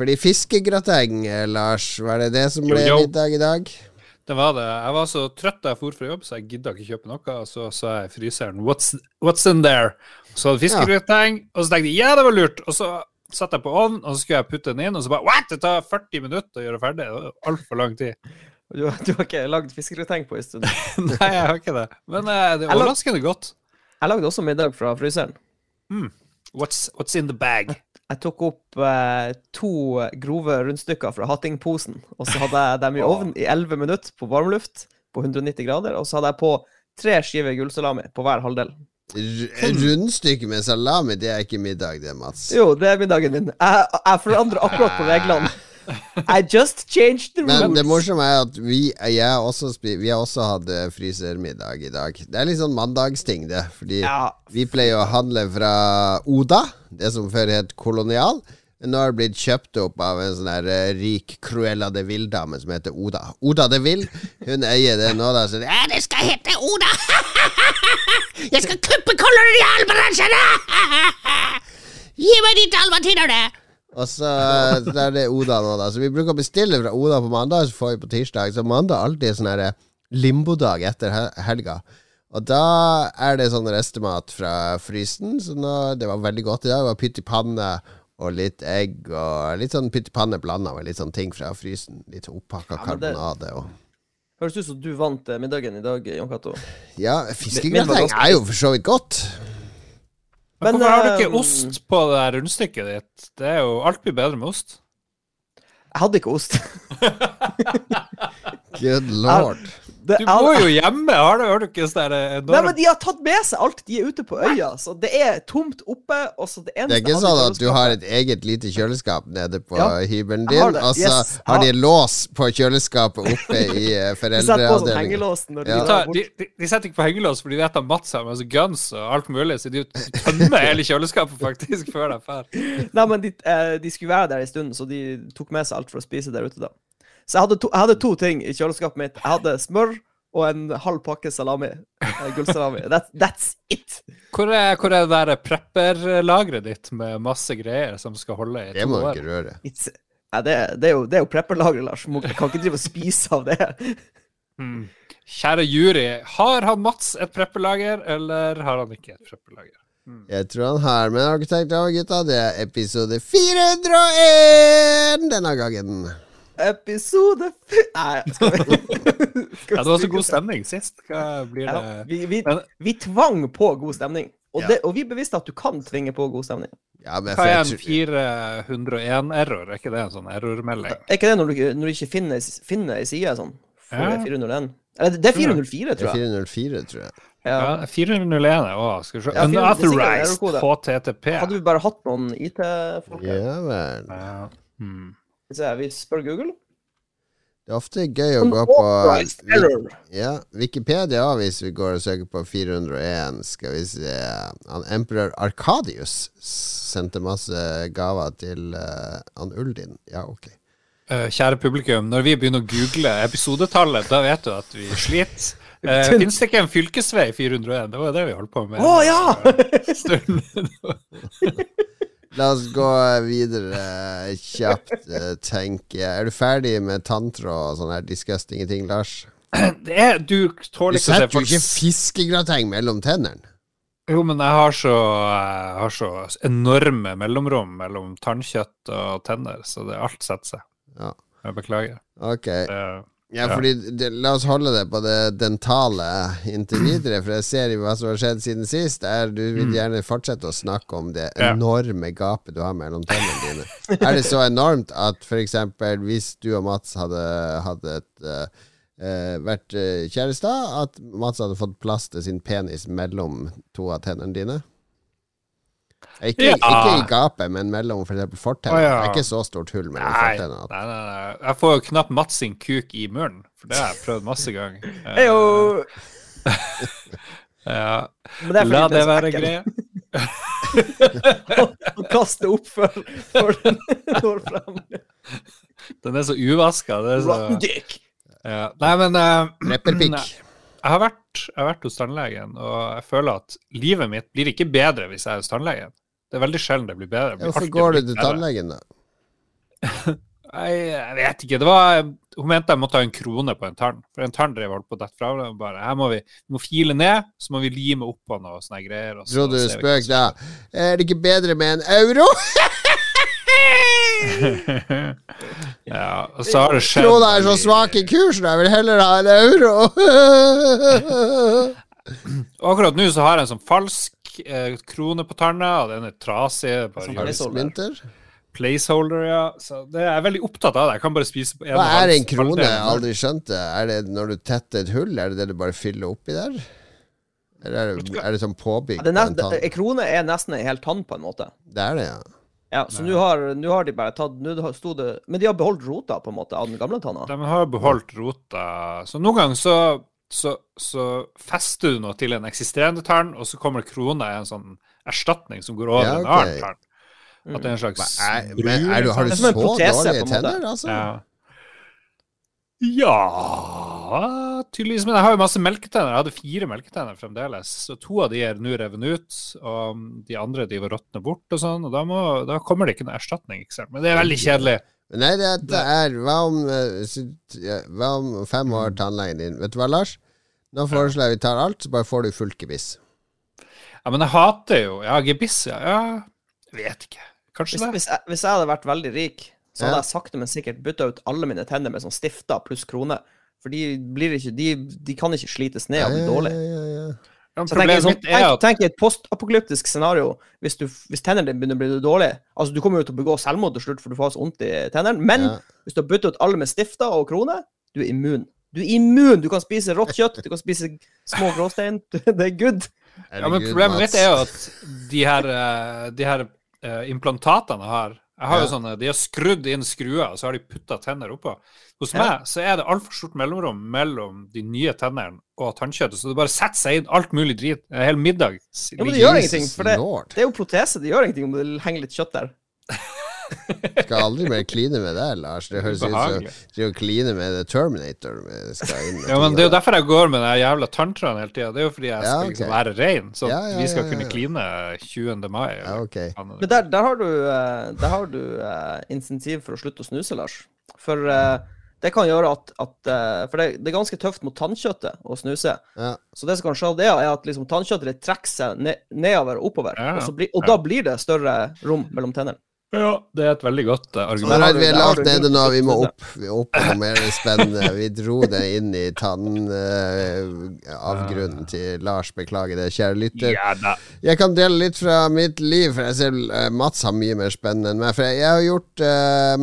Fordi fiskegrateng, Lars, var det det som ble Jo, jo. middag i dag? Det var det. Jeg var så trøtt da jeg for fra jobb, så jeg gidda ikke kjøpe noe. Og så sa jeg fryseren what's, 'What's in there?' Så hadde fiskegrateng, og så tenkte jeg ja, det var lurt. Og så satte jeg på ovnen, og så skulle jeg putte den inn, og så bare What? Det tar 40 minutter å gjøre ferdig. Det var altfor lang tid. Du, du har ikke lagd fiskegrateng på en stund. Nei, jeg har ikke det. Men eh, det er overraskende godt. Jeg lagde også middag fra fryseren. What's, what's in the bag? Jeg tok opp eh, to grove rundstykker fra hattingposen, og så hadde jeg dem i ovnen i 11 minutter på varmluft på 190 grader, og så hadde jeg på tre skiver gullsalami på hver halvdel. R rundstykke med salami, det er ikke middag, det, Mats. Jo, det er middagen min. Jeg, jeg forandrer akkurat på reglene. I just changed the rules. Men det morsomme er at vi, jeg har også, vi har også hatt eh, frysermiddag i dag. Det er litt sånn mandagsting, det. Fordi Ja. vi pleier å handle fra Oda, det som før het Kolonial. Men nå har det blitt kjøpt opp av en sånn her eh, rik Cruella de Vil-dame som heter Oda. Oda de Vil, hun eier det nå. Da, så Ja, det skal hete Oda. Jeg skal kuppe kolonialbransjen! Gi meg ditt dalmatinerne! Og så det er det Oda nå, da. Så vi bruker å bestille fra Oda på mandag, så får vi på tirsdag. Så mandag er alltid sånn her limbodag etter helga. Og da er det sånn restemat fra frysen. Så nå, det var veldig godt i dag. Det var pytt i panne og litt egg og litt sånn pytt i panne blanda med litt sånn ting fra frysen. Litt oppakka Ja, karbonade og Høres ut som du vant eh, middagen i dag, Jon Cato. Ja, fiskegrateng er jo for så vidt godt. Men hvorfor har du ikke ost på det der rundstykket ditt? Det er jo alt blir bedre med ost. Jeg hadde ikke ost. Good lord. Det, Du bor jo hjemme, har du, har du ikke sånn der Nei, men De har tatt med seg alt. De er ute på øya. Så det er tomt oppe. Og så det, Det er ikke sånn at du har et eget lite kjøleskap nede på Ja, hybelen din, og så Yes. har de lås på kjøleskapet oppe i eh, De sånn foreldreavdelingen. de Ja. de, tar, de, de, setter ikke på hengelås, for de vet at Mats har med seg guns og alt mulig, så de tømmer hele kjøleskapet faktisk før de drar. Nei, men de, eh, de skulle være der en stund, så de tok med seg alt for å spise der ute, da. Så jeg hadde to, jeg hadde to ting i kjøleskapet mitt. Jeg hadde smør og en halv pakke salami. Eh, gullsalami. That, that's it! Hvor er, hvor er det der prepperlageret ditt med masse greier som skal holde i to år? Det må du ikke røre. It's, Nei, det, det er jo, det er jo prepperlageret, Lars. Jeg kan ikke drive og spise av det. Hmm. Kjære jury, har han Mats et prepperlager, eller har han ikke et prepperlager? Jeg tror han har, men har arkitekt, gutta? Det er episode 401 denne gangen. Episode f... Nei, skal vi, skal vi Ja, det var så god stemning sist. Hva blir det? Ja, vi, vi, vi tvang på god stemning. Og, Ja. det, og vi bevisste at du kan tvinge på god stemning. Ja, men Hva er en 401-error? Er ikke det en sånn errormelding? Er ikke det når du, når du ikke finner, finner ei side sånn? For Ja. 401? Eller det er 404, det er tror jeg. 404, tror jeg. Ja. Ja, 401 er òg, skal vi se. Ja, Unauthorized HTTP. Hadde vi bare hatt noen IT-folk her? Ja vel. Ja. Hmm. Skal vi se, Vi spør Google. Det er ofte gøy å gå på ja, Wikipedia hvis vi går og søker på 401. Skal vi se Han Emperor Arkadius sendte masse gaver til uh, han Uldin. Ja, ok. Eh, kjære publikum, når vi begynner å google episodetallet, da vet du at vi sliter. Uh, Fins det ikke en fylkesvei 401? Det var jo det vi holdt på med. Å, ja! La oss gå videre kjapt, eh, tenker jeg. Er du ferdig med tanntråd og sånne her disgustinge ting, Lars? det er, du Du tåler ikke å se setter jo ikke fiskegrateng mellom tennene. Jo, men jeg har så, jeg har så enorme mellomrom mellom tannkjøtt og tenner, så det alt setter seg. Ja. Jeg beklager. Ok. Det, Ja, fordi det, La oss holde det på det dentale inntil videre, for jeg ser jo hva som har skjedd siden sist. Er, du vil gjerne fortsette å snakke om det enorme gapet du har mellom tennene dine. Er det så enormt at f.eks. hvis du og Mats hadde, hadde et, uh, eh, vært uh, kjærester, at Mats hadde fått plass til sin penis mellom to av tennene dine? Ikke, Ja. ikke i gapet, men mellom f.eks. fortennene. Ah, ja. Det er ikke så stort hull mellom nei, nei, fortennene. at- nei, nei. Jeg får jo knapt Mats sin kuk i munnen, for det har jeg prøvd masse ganger. Eh, jo. ja. Det La det være greia. Han kaster opp før, før den når frem. Den er så uvaska. Det så Rotten dick. ja. Nei, men uh, Prepperpikk. nei. Jeg har, vært, jeg har vært hos tannlegen, og jeg føler at livet mitt blir ikke bedre hvis jeg er hos tannlegen. Det er veldig sjelden det blir bedre. Det blir Hvorfor går du til tannlegen, da? Jeg, jeg vet ikke. Det var, hun mente jeg måtte ha en krone på en tann. For en tann drev holdt på å dette fra hverandre. Bare, her må vi, vi må file ned, så må vi lime oppå noe sånne greier. Og så Tror du spøk da? Er det ikke bedre med en euro? ja, og så har det skjedd Krona er så svak i kursen, jeg vil heller ha en euro. Akkurat nå så har jeg en sånn falsk eh, krone på tanna, og den er trasig. Bare Sånn placeholder. Placeholder, ja. Så det er jeg veldig opptatt av det. Jeg kan bare spise på en Hva er en krone? Jeg har aldri skjønt det. Er det når du tetter et hull? Er det det du bare fyller oppi der? Eller er det, er det sånn påbygg? Det er på en krone er nesten en hel tann, på en måte. Det er det, ja. Ja, Så nå har, har de bare tatt nå sto det, Men de har beholdt rota, på en måte, av den gamle tanna. De har beholdt rota. Så noen ganger så, så, så fester du noe til en eksisterende tann, og så kommer krona i en sånn erstatning som går over Ja, en annen tann. At det er en slags Hva Er, men er du, har du er så dårlige tenner, altså? Ja. Ja Tydeligvis. Men jeg har jo masse melketenner. Jeg hadde fire melketenner fremdeles. Så to av de er nå revet ut, og de andre de var råtne bort og sånn. Og da, må, da kommer det ikke noe erstatning. Ikke sant? Men det er veldig kjedelig. Nei, dette er Hva om, eh, hva om fem år tannlegen din? Vet du hva, Lars? Nå foreslår jeg vi tar alt, så bare får du fullt gebiss. Ja, men jeg hater jo Ja, gebiss, ja. ja. Jeg vet ikke. Kanskje Hvis, det. hvis, jeg, hvis jeg hadde vært veldig rik, så hadde Ja. jeg sakte, men sikkert bytta ut alle mine tenner med sånn stifter pluss krone. For de blir ikke De, de kan ikke slites ned og bli dårlige. Ja, ja, ja. Så sånn, tenk, tenk i et postapokalyptisk scenario hvis, du, hvis tennene dine begynner å bli dårlige. Altså, du kommer jo til å begå selvmord til slutt, for du får så vondt i tennene. Men Ja. hvis du har byttet ut alle med stifter og krone, du er immun. Du er immun! Du kan spise rått kjøtt, du kan spise små gråstein. Det er good. Ja, men problemet mitt er jo at de her, eh, de her eh, implantatene har Jeg har jo sånne, De har skrudd inn skruer, og så har de putta tenner oppå. Hos Ja. meg så er det altfor stort mellomrom mellom de nye tennene og tannkjøttet, så det bare setter seg inn alt mulig drit. En hel middag. Ja, men det gjør ingenting, for det, det er jo protese. Det gjør ingenting om det henger litt kjøtt der. Skal aldri mer kline med deg, Lars. Det høres ut som du å kline med The Terminator. Skal Ja, men Det er jo derfor jeg går med den jævla tantraen hele tida. Det er jo fordi jeg Ja, skal liksom være rein, så Ja, ja, vi skal kunne kline 20. mai. Ja, eller ok. hva faen det Men der, der har du, eh, der har du uh, insentiv for å slutte å snuse, Lars. For uh, det kan gjøre at, at For det, det er ganske tøft mot tannkjøttet å snuse. Ja. Så det som kan skje, av det er at liksom tannkjøttet trekker seg ned, nedover og oppover. Ja, og, så og da blir det større rom mellom tennene. Ja, det er et veldig godt argument. Så argument. har vi har lavt du nå. Vi må opp. Vi opp på noe mer spennende. Vi dro det inn i tannavgrunnen til Lars. Beklager det, kjære lytter. Jeg kan dele litt fra mitt liv, for jeg ser eh, Mats har mye mer spennende enn meg. For jeg, jeg har gjort uh,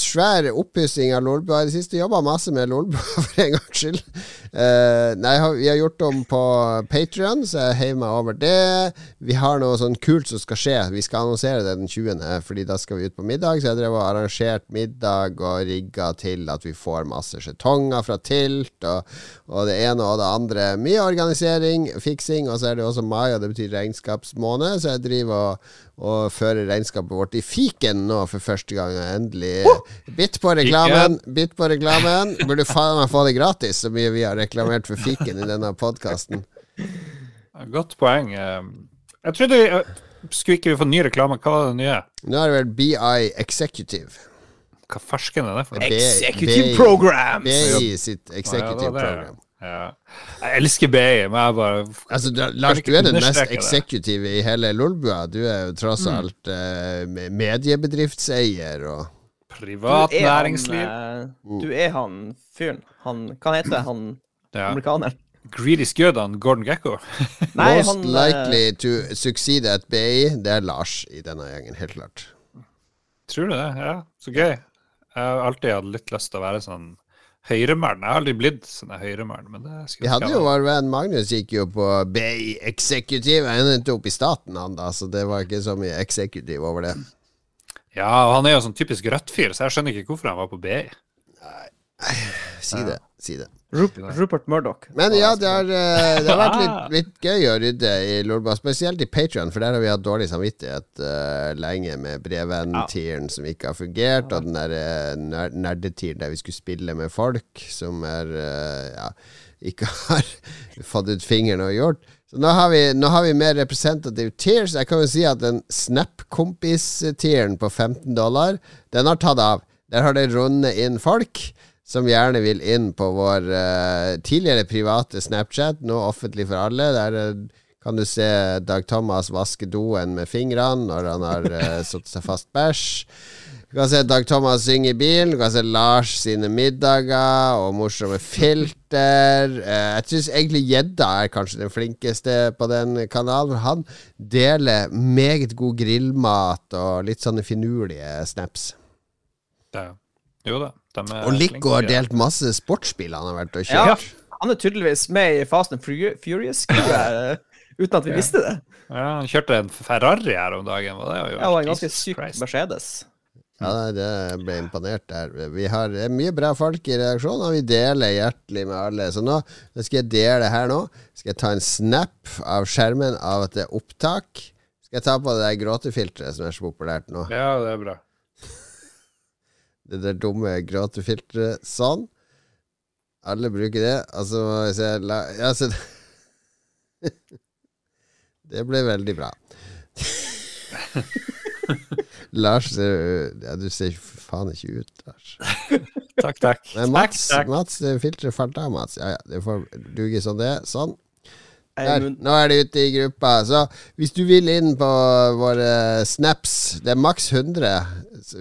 svær oppussing av Lolbua i det siste. Jobba masse med Lolbua for en gangs skyld. Uh, nei, vi har gjort om på Patrion, så jeg heiv meg over det. Vi har noe sånn kult som skal skje. Vi skal annonsere det den 20., Fordi da skal vi ut på middag. Så jeg drev og arrangerte middag og rigga til at vi får masse skjetonger fra Tilt, og, og det ene og det andre. Mye organisering, fiksing, og så er det også mai, og det betyr regnskapsmåned, så jeg driver og, og fører regnskapet vårt i fiken nå for første gang, og endelig Bitt på reklamen, bitt på reklamen. Burde faen meg få det gratis, så mye vi har reklamert for fiken i denne podkasten. Godt poeng. eh. Jeg trodde vi eh, Skulle ikke vi få ny reklame? Hva var det nye? Nå er det vel BI Executive. Hva fersken er det for? noe? Executive programs! BI sitt Ja, executive det var det. program. Ja. Jeg elsker BI, men jeg bare Altså, da, Lars, du er den mest eksekutive executive i hele Lolbua. Du er jo tross alt eh, me- mediebedriftseier og privat Du han, næringsliv. eh, du er han fyren. Han Hva heter han Ja. amerikaneren? Greedy's skjødene on Gordon Gekko. Nei, Most han eh, likely to succeed at BI, det er Lars i denne gjengen, helt klart. Tror du det? Ja, så gøy. Jeg har alltid hatt litt lyst til å være sånn høyremann. Jeg har aldri blitt sånn høyremann, men det skulle Vi hadde jo vår venn Magnus gikk jo på BI Executive. Han endte opp i staten, han da, så det var ikke så mye executive over det. Ja, og han er jo sånn typisk rødt-fyr, så jeg skjønner ikke hvorfor han var på BI. Si det. Si det. Rup Rupert Murdoch. Men ja, det har, eh, det har vært litt, litt gøy å rydde i Lolbua, spesielt i Patrion, for der har vi hatt dårlig samvittighet uh, lenge med brevvenn-tieren som ikke har fungert, og den der uh, nerdetieren der vi skulle spille med folk som er uh, ja, ikke har fått ut fingeren og gjort. Så nå har vi, nå har vi mer representative tears jeg kan jo si at den Snap-kompis-tieren på 15 dollar, den har tatt av. Der har det rundet inn folk som gjerne vil inn på vår uh, tidligere private Snapchat, nå offentlig for alle. Der uh, kan du se Dag Thomas vaske doen med fingrene når han har uh, satt seg fast bæsj. Du kan se Dag Thomas synge i bilen. Du kan se Lars sine middager og morsomme filter. Jeg syns egentlig gjedda er kanskje den flinkeste på den kanalen. For han deler meget god grillmat og litt sånne finurlige snaps. Det, jo da. Er Og Lico har delt masse sportsbiler han har vært og Ja, kjørt. han er tydeligvis med i Fast and Furious, uten at vi Ja. visste det. Ja, han kjørte en Ferrari her om dagen. Og det var jo Ja, og en ganske syk Christ. Mercedes. Ja, det ble imponert der. Vi har mye bra folk i redaksjonen, og vi deler hjertelig med alle. Så nå, nå skal jeg dele her nå. Skal jeg ta en snap av skjermen av at det er opptak. Skal jeg ta på det der gråtefilteret som er så populært nå. Ja, det er bra. Det der dumme gråtefilteret. Sånn. Alle bruker det. Altså, vi se la, ja, så, Det ble veldig bra. Lars ser Ja, du ser faen ikke ut, Lars. Takk, takk. Men Mats, takk, takk. Mats filteret falt av, Mats. Ja, ja, det får duge som det. er. Sånn. Er Der. Nå er det ute i gruppa. Så hvis du vil inn på våre snaps Det er maks 100.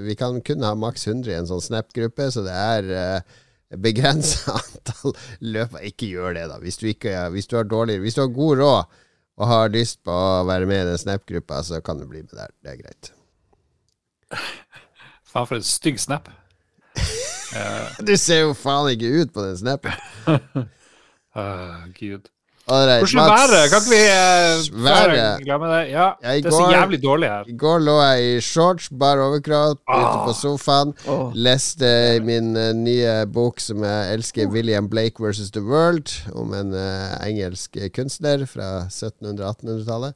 Vi kan kun ha maks 100 i en sånn snap-gruppe, så det er uh, begrensa antall løpere. Ikke gjør det, da. Hvis du, ikke, hvis du har dårlig Hvis du har god råd og har lyst på å være med i den snap-gruppa, så kan du bli med der. Det er greit. Faen, for en stygg snap. Du ser jo faen ikke ut på den snappen. uh, Gud. Alright, Hvordan været? Kan ikke vi eh, Været? glemme det? Ja, Ja, det er så jævlig dårlig her. I går lå jeg i shorts, bar overkropp, ute Ah. på sofaen. Oh. Leste min uh, nye bok som jeg elsker, William Blake versus The World, om en uh, engelsk kunstner fra 1700-1800-tallet.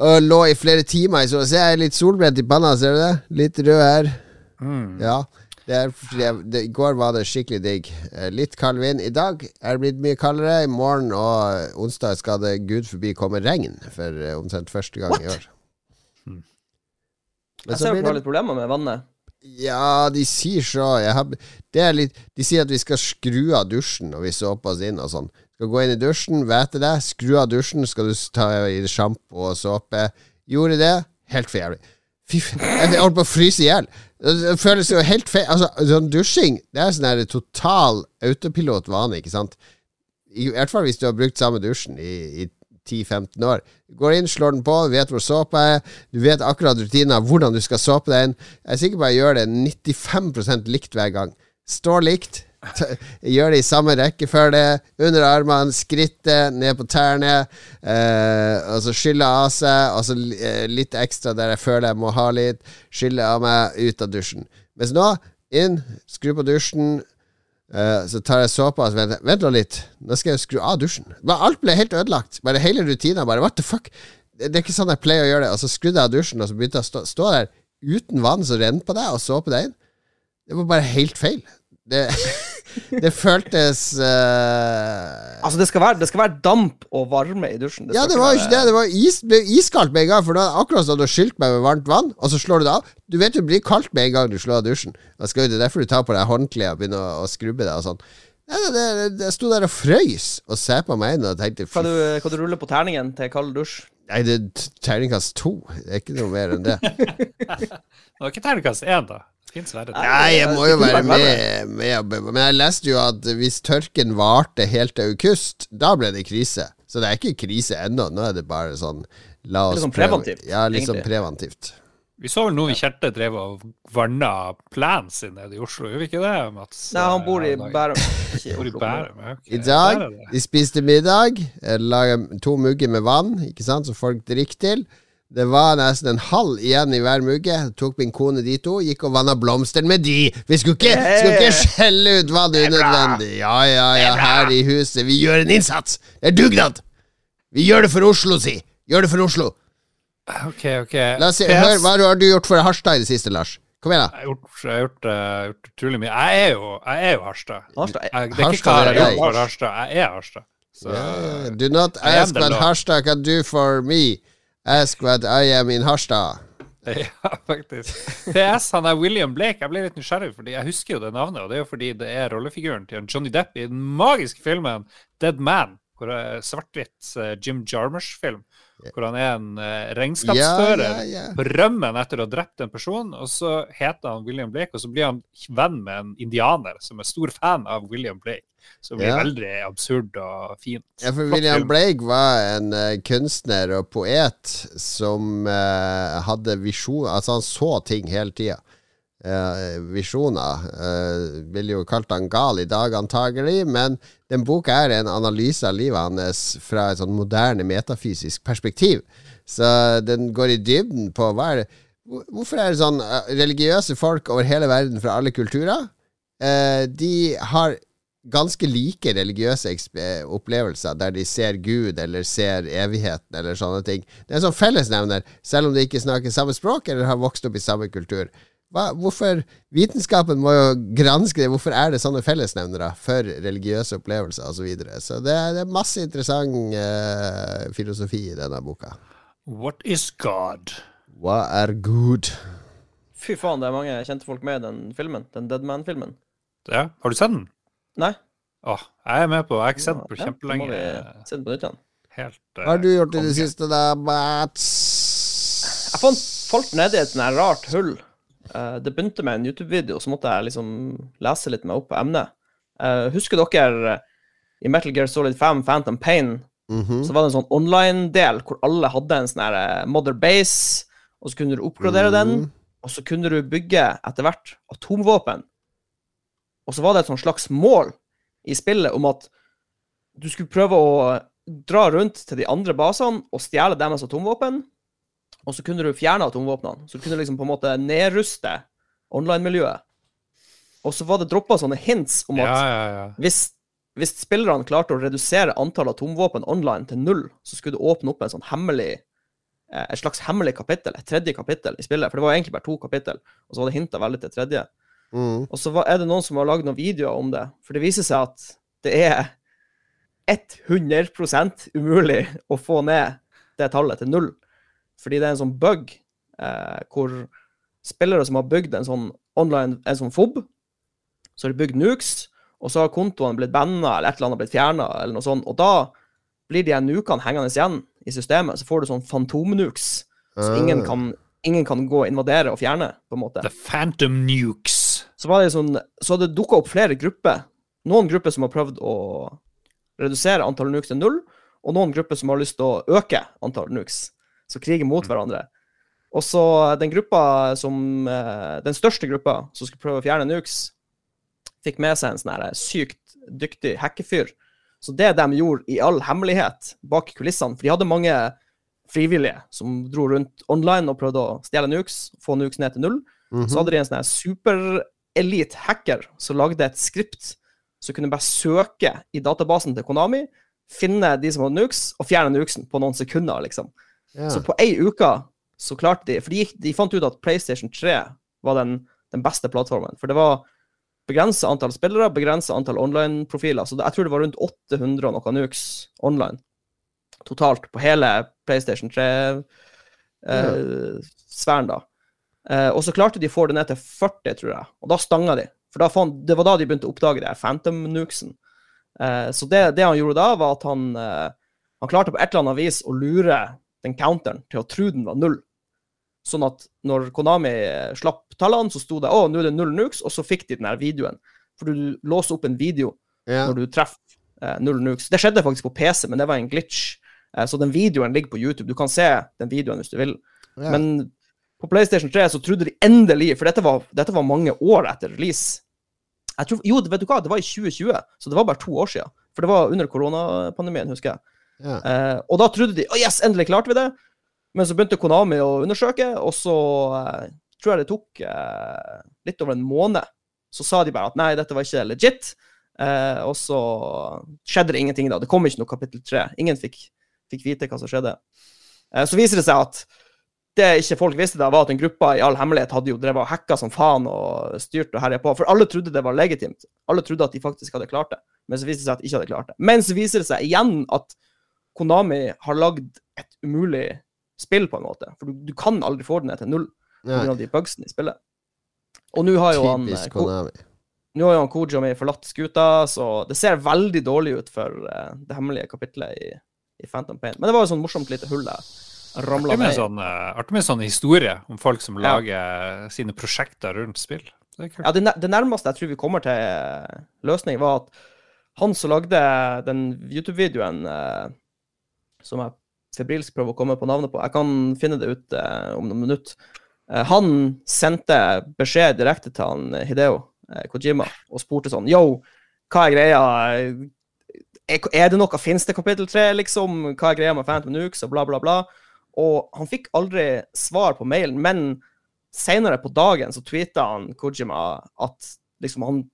Og lå i flere timer i sola. Se, jeg er litt solbrent i panna, ser du det? Litt rød her. Mm. Ja. Det er fordi det, I går var det skikkelig digg. Eh, Litt kald vind. I dag er det blitt mye kaldere. I morgen og onsdag skal det gud forbi komme regn for eh, omtrent første gang i år. Men Jeg ser dere har litt problemer med vannet. Ja, de sier så. Jeg har, det er litt, de sier at vi skal skru av dusjen når vi såper oss inn og sånn. Skal gå inn i dusjen, væte det. Skru av dusjen, skal du ta i sjampo og såpe. Gjorde det. Helt for jævlig. Jeg holdt på å fryse i hjel. Det føles jo helt feil. Altså, sånn dusjing, det er sånn her total autopilot-vane, ikke sant? I hvert fall hvis du har brukt samme dusjen i, i 10-15 år. Går inn, slår den på, vet hvor såpa er, du vet akkurat rutinen av hvordan du skal såpe deg inn. Jeg er sikker på at jeg gjør det 95% likt hver gang. Står likt. Gjør det i samme rekkefølge. Under armene, skrittet, ned på tærne. Eh, og så skylle av seg, og så eh, litt ekstra der jeg føler jeg må ha litt. Skylle av meg, ut av dusjen. Mens nå, inn, skru på dusjen. Eh, så tar jeg såpa så venter. Vent nå litt, nå skal jeg skru av dusjen. Bare alt ble helt ødelagt. Bare hele rutinen. Bare what the fuck? Det er ikke sånn jeg pleier å gjøre det. Og så skrudde jeg av dusjen, og så begynte jeg å stå, stå der uten vann som renner på deg, og såpe deg inn. Det var bare helt feil. Det, det føltes uh... Altså, det skal, være, det skal være damp og varme i dusjen. Ja, det var ikke være- det. Det var is, ble iskaldt med en gang. For da akkurat som du har skylt meg med varmt vann, og så slår du det av. Du vet det blir kaldt med en gang du slår av dusjen. Da skal Det er derfor du tar på deg håndkleet og begynner å, å skrubbe deg og sånn. Ja, det, det, det, jeg sto der og frøys og så på meg inn og tenkte Kan du, kan du rulle på terningen til kald dusj? Nei, det er terningkast to. Det er ikke noe mer enn det. Det var ikke terningkast én, da. Nei. Jeg må jo være med, med. Men jeg leste jo at hvis tørken varte helt til august, da ble det krise. Så det er ikke krise ennå. Nå er det bare sånn La oss Litt sånn prøve- preventivt, Ja, litt sånn preventivt. Vi så vel noen Kjerte drev og vanna plenen sin nede i Oslo, gjorde vi ikke det, Mats? Nei, han bor i. Bærum. Bor i Bærum, okay. I dag de spiste middag, eh, laga to mugger med vann, ikke sant, som folk drikker til. Det var nesten en halv igjen i hver mugge. Tok min kone de to, gikk og vanna blomstene med de. Vi skulle ikke, skulle ikke skjelle ut vann unødvendig. Ja, ja, ja, her i huset. Vi gjør en innsats. Det er dugnad. Vi gjør det for Oslo, si. Gjør det for Oslo. Ok, ok. La oss se, hør, Hva har du gjort for Harstad i det siste, Lars? Kom igjen, da. Jeg har gjort, jeg har gjort, eh, gjort utrolig mye. Jeg er jo, jeg er jo Harstad. Harstad er- Jeg, det er ikke hva jeg har gjort for Harstad, jeg er Harstad. Så, Yeah. Do not ask what. Harstad can do for me. Ask what I am in Harstad. Ja, faktisk. PS, han er William Blake. Jeg ble litt nysgjerrig, fordi jeg husker jo det navnet. Og det er jo fordi det er rollefiguren til Johnny Depp i den magiske filmen Dead Man. Hvor det er svart-hvitt eh, Jim Jarmers-film. Hvor han er en eh, regnskapsfører Ja, ja, ja. på rømmen etter å ha drept en person. Og så heter han William Blake, og så blir han venn med en indianer som er stor fan av William Blake. Som blir veldig absurd og fint. Ja, for Flott William film. Blake var en uh, kunstner og poet som uh, hadde visjon Altså, han så ting hele tida. Eh, visjoner. Eh, vil jo kalt han gal i dag, antagelig, men den boka er en analyse av livet hans fra et sånn moderne metafysisk perspektiv. Så den går i dybden på hva er det Hvorfor er det sånn eh, religiøse folk over hele verden fra alle kulturer? eh, de har ganske like religiøse opplevelser, der de ser Gud eller ser evigheten eller sånne ting. Det er en sånn fellesnevner, selv om de ikke snakker samme språk eller har vokst opp i samme kultur. Hva, hvorfor Vitenskapen må jo granske det. Hvorfor er det sånne fellesnevnere for religiøse opplevelser osv.? Så, videre. så det er, det er masse interessant uh, filosofi i denne boka. What is God? Hva er Gud? Fy faen, det er mange kjente folk med i den filmen. Den Dead Man-filmen. Ja, har du sett den? Nei. Åh, jeg er med på Jeg har ikke sett den på Ja, kjempelenge. må vi se den på nytt igjen. Helt uh, Hva har du gjort i det siste, da, Mats? Jeg fant, falt nedi et sånt rart hull. Eh, det begynte med en YouTube-video, så måtte jeg liksom lese litt meg opp på emnet. Eh, husker dere eh, i Metal Gear Solid 5 Phantom Pain, Mhm. så var det en sånn online-del hvor alle hadde en sånn her mother base, og så kunne du oppgradere den, Mhm. og så kunne du bygge etter hvert atomvåpen. Og så var det et sånn slags mål i spillet om at du skulle prøve å dra rundt til de andre basene og stjele deres atomvåpen, og så kunne du fjerne atomvåpnene. Så du kunne liksom på en måte nedruste online-miljøet. Og så var det droppa sånne hints om at Ja, ja, ja. hvis, hvis spillerne klarte å redusere antall atomvåpen online til null, så skulle du åpne opp en sånn hemmelig eh, et slags hemmelig kapittel, et tredje kapittel i spillet. For det var egentlig bare to kapittel, og så var det hinta veldig til tredje. Mm. Og så er det noen som har lagd noen videoer om det. For det viser seg at det er 100% umulig å få ned det tallet til null. Fordi det er en sånn bug eh, hvor spillere som har bygd en sånn online, en sånn fob, så har de bygd nukes, og så har kontoene blitt banna eller et eller annet blitt fjerna, eller noe sånt. Og da blir de nukene hengende igjen i systemet. Så får du sånn fantomnukes, så ingen Ah. kan, ingen kan gå og invadere og fjerne, på en måte The Phantom Nukes. så var det sånn Så hadde det dukka opp flere grupper. Noen grupper som har prøvd å redusere antall nukes til null, og noen grupper som har lyst til å øke antall nukes. Så kriger mot hverandre. Og så den gruppa som eh, Den største gruppa som skulle prøve å fjerne nukes, fikk med seg en sånn her sykt dyktig hackefyr. Så det de gjorde i all hemmelighet bak kulissene For de hadde mange frivillige som dro rundt online og prøvde å stjele nukes, få nukes ned til null. Mhm. Så hadde de en sånn superelite hacker som lagde et skript som kunne bare søke i databasen til Konami, finne de som hadde nukes, og fjerne nukesen på noen sekunder, liksom. Ja. Så på ei uke så klarte de For de, gikk, de fant ut at PlayStation 3 var den, den beste plattformen. For det var begrensa antall spillere, begrensa antall online-profiler. Så jeg tror det var rundt 800 og noe nukes online totalt på hele PlayStation 3-sfæren, da. Eh, og så klarte de å få det ned til 40, tror jeg. Og da stanga de. For fant, det var da de begynte å oppdage det her Phantom-nukesen. Eh, så det, det han gjorde da, var at han, eh, han klarte på et eller annet vis å lure den counteren til å tro den var null. Sånn at når Konami slapp tallene, så sto det å, nå er det null nukes, og så fikk de den her videoen. For du låser opp en video ja. når du treffer eh, null nukes. Det skjedde faktisk på PC, men det var en glitch. Eh, så den videoen ligger på YouTube. Du kan se den videoen hvis du vil. Ja. Men på PlayStation 3 så trodde de endelig, for dette var, dette var mange år etter release tror, Jo, vet du hva, det var i 2020, så det var bare to år siden. For det var under koronapandemien, husker jeg. Ja. Eh, og da trodde de oh yes, endelig klarte vi det. Men så begynte Konami å undersøke, og så eh, tror jeg det tok eh, litt over en måned. Så sa de bare at nei, dette var ikke legit. Eh, og så skjedde det ingenting da. Det kom ikke noe kapittel tre. Ingen fikk, fikk vite hva som skjedde. Eh, så viser det seg at det ikke folk visste da, var at en gruppa i all hemmelighet hadde jo drevet og hacka som faen og styrt og herja på. For alle trodde det var legitimt. Alle trodde at de faktisk hadde klart det. Men så viste det seg at de ikke hadde klart det. Men så viser det seg igjen at Konami har lagd et umulig spill, på en måte. For du, du kan aldri få det ned til null pga. de bugsene i spillet. Og nå har jo han eh, typisk Ko- Konami. nå har jo han Kojami forlatt skuta, så det ser veldig dårlig ut for eh, det hemmelige kapitlet i, i Phantom Pain. Men det var jo sånn morsomt lite hull jeg ramla ned i. sånn, uh, artig med sånn historie om folk som Ja. lager sine prosjekter rundt spill. Det er. Ja, det, det nærmeste jeg tror vi kommer til eh, løsning, var at han som lagde den YouTube-videoen eh, som jeg febrilsk prøver å komme på navnet på, jeg kan finne det ut eh, om noen minutter. Eh, han sendte beskjed direkte til han eh, Hideo eh, Kojima og spurte sånn Yo, hva er greia? Er, er det noe? Fins det kapittel tre, liksom? Hva er greia med Phantom Nukes og bla, bla, bla? Og han fikk aldri svar på mailen, men senere på dagen så tweeta han Kojima at liksom han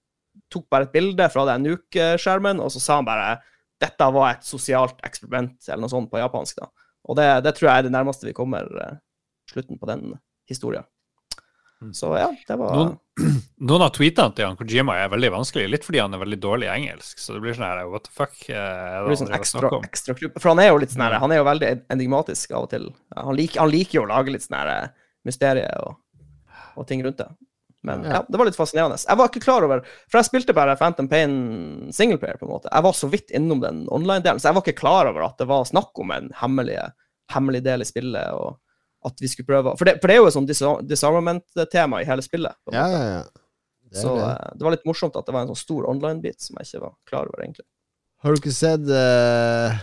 tok bare et bilde fra den Nuke-skjermen, og så sa han bare dette var et sosialt eksperiment, eller noe sånt på japansk. da. Og det, det tror jeg er det nærmeste vi kommer eh, slutten på den historien. Mm. Så ja, det var Noen, noen av tweetene til Jan Kojima er veldig vanskelig, litt fordi han er veldig dårlig i engelsk. Så det blir sånn her What the fuck? eh, Er det det sånn ekstra, ekstra klubb. For han er jo litt sånn her, han er jo veldig enigmatisk av og til. Han liker, han liker jo å lage litt sånn her eh, mysterier og, og ting rundt det. Men Ja. ja, det var litt fascinerende. Jeg var ikke klar over For jeg spilte bare Phantom Pain singleplayer, på en måte. Jeg var så vidt innom den online-delen, så jeg var ikke klar over at det var snakk om en hemmelig, hemmelig del i spillet, og at vi skulle prøve For det, for det er jo et sånn disarmament-tema i hele spillet. Ja, ja, ja. Det Så det. eh, det var litt morsomt at det var en sånn stor online-bit som jeg ikke var klar over, egentlig. Har du ikke sett eh,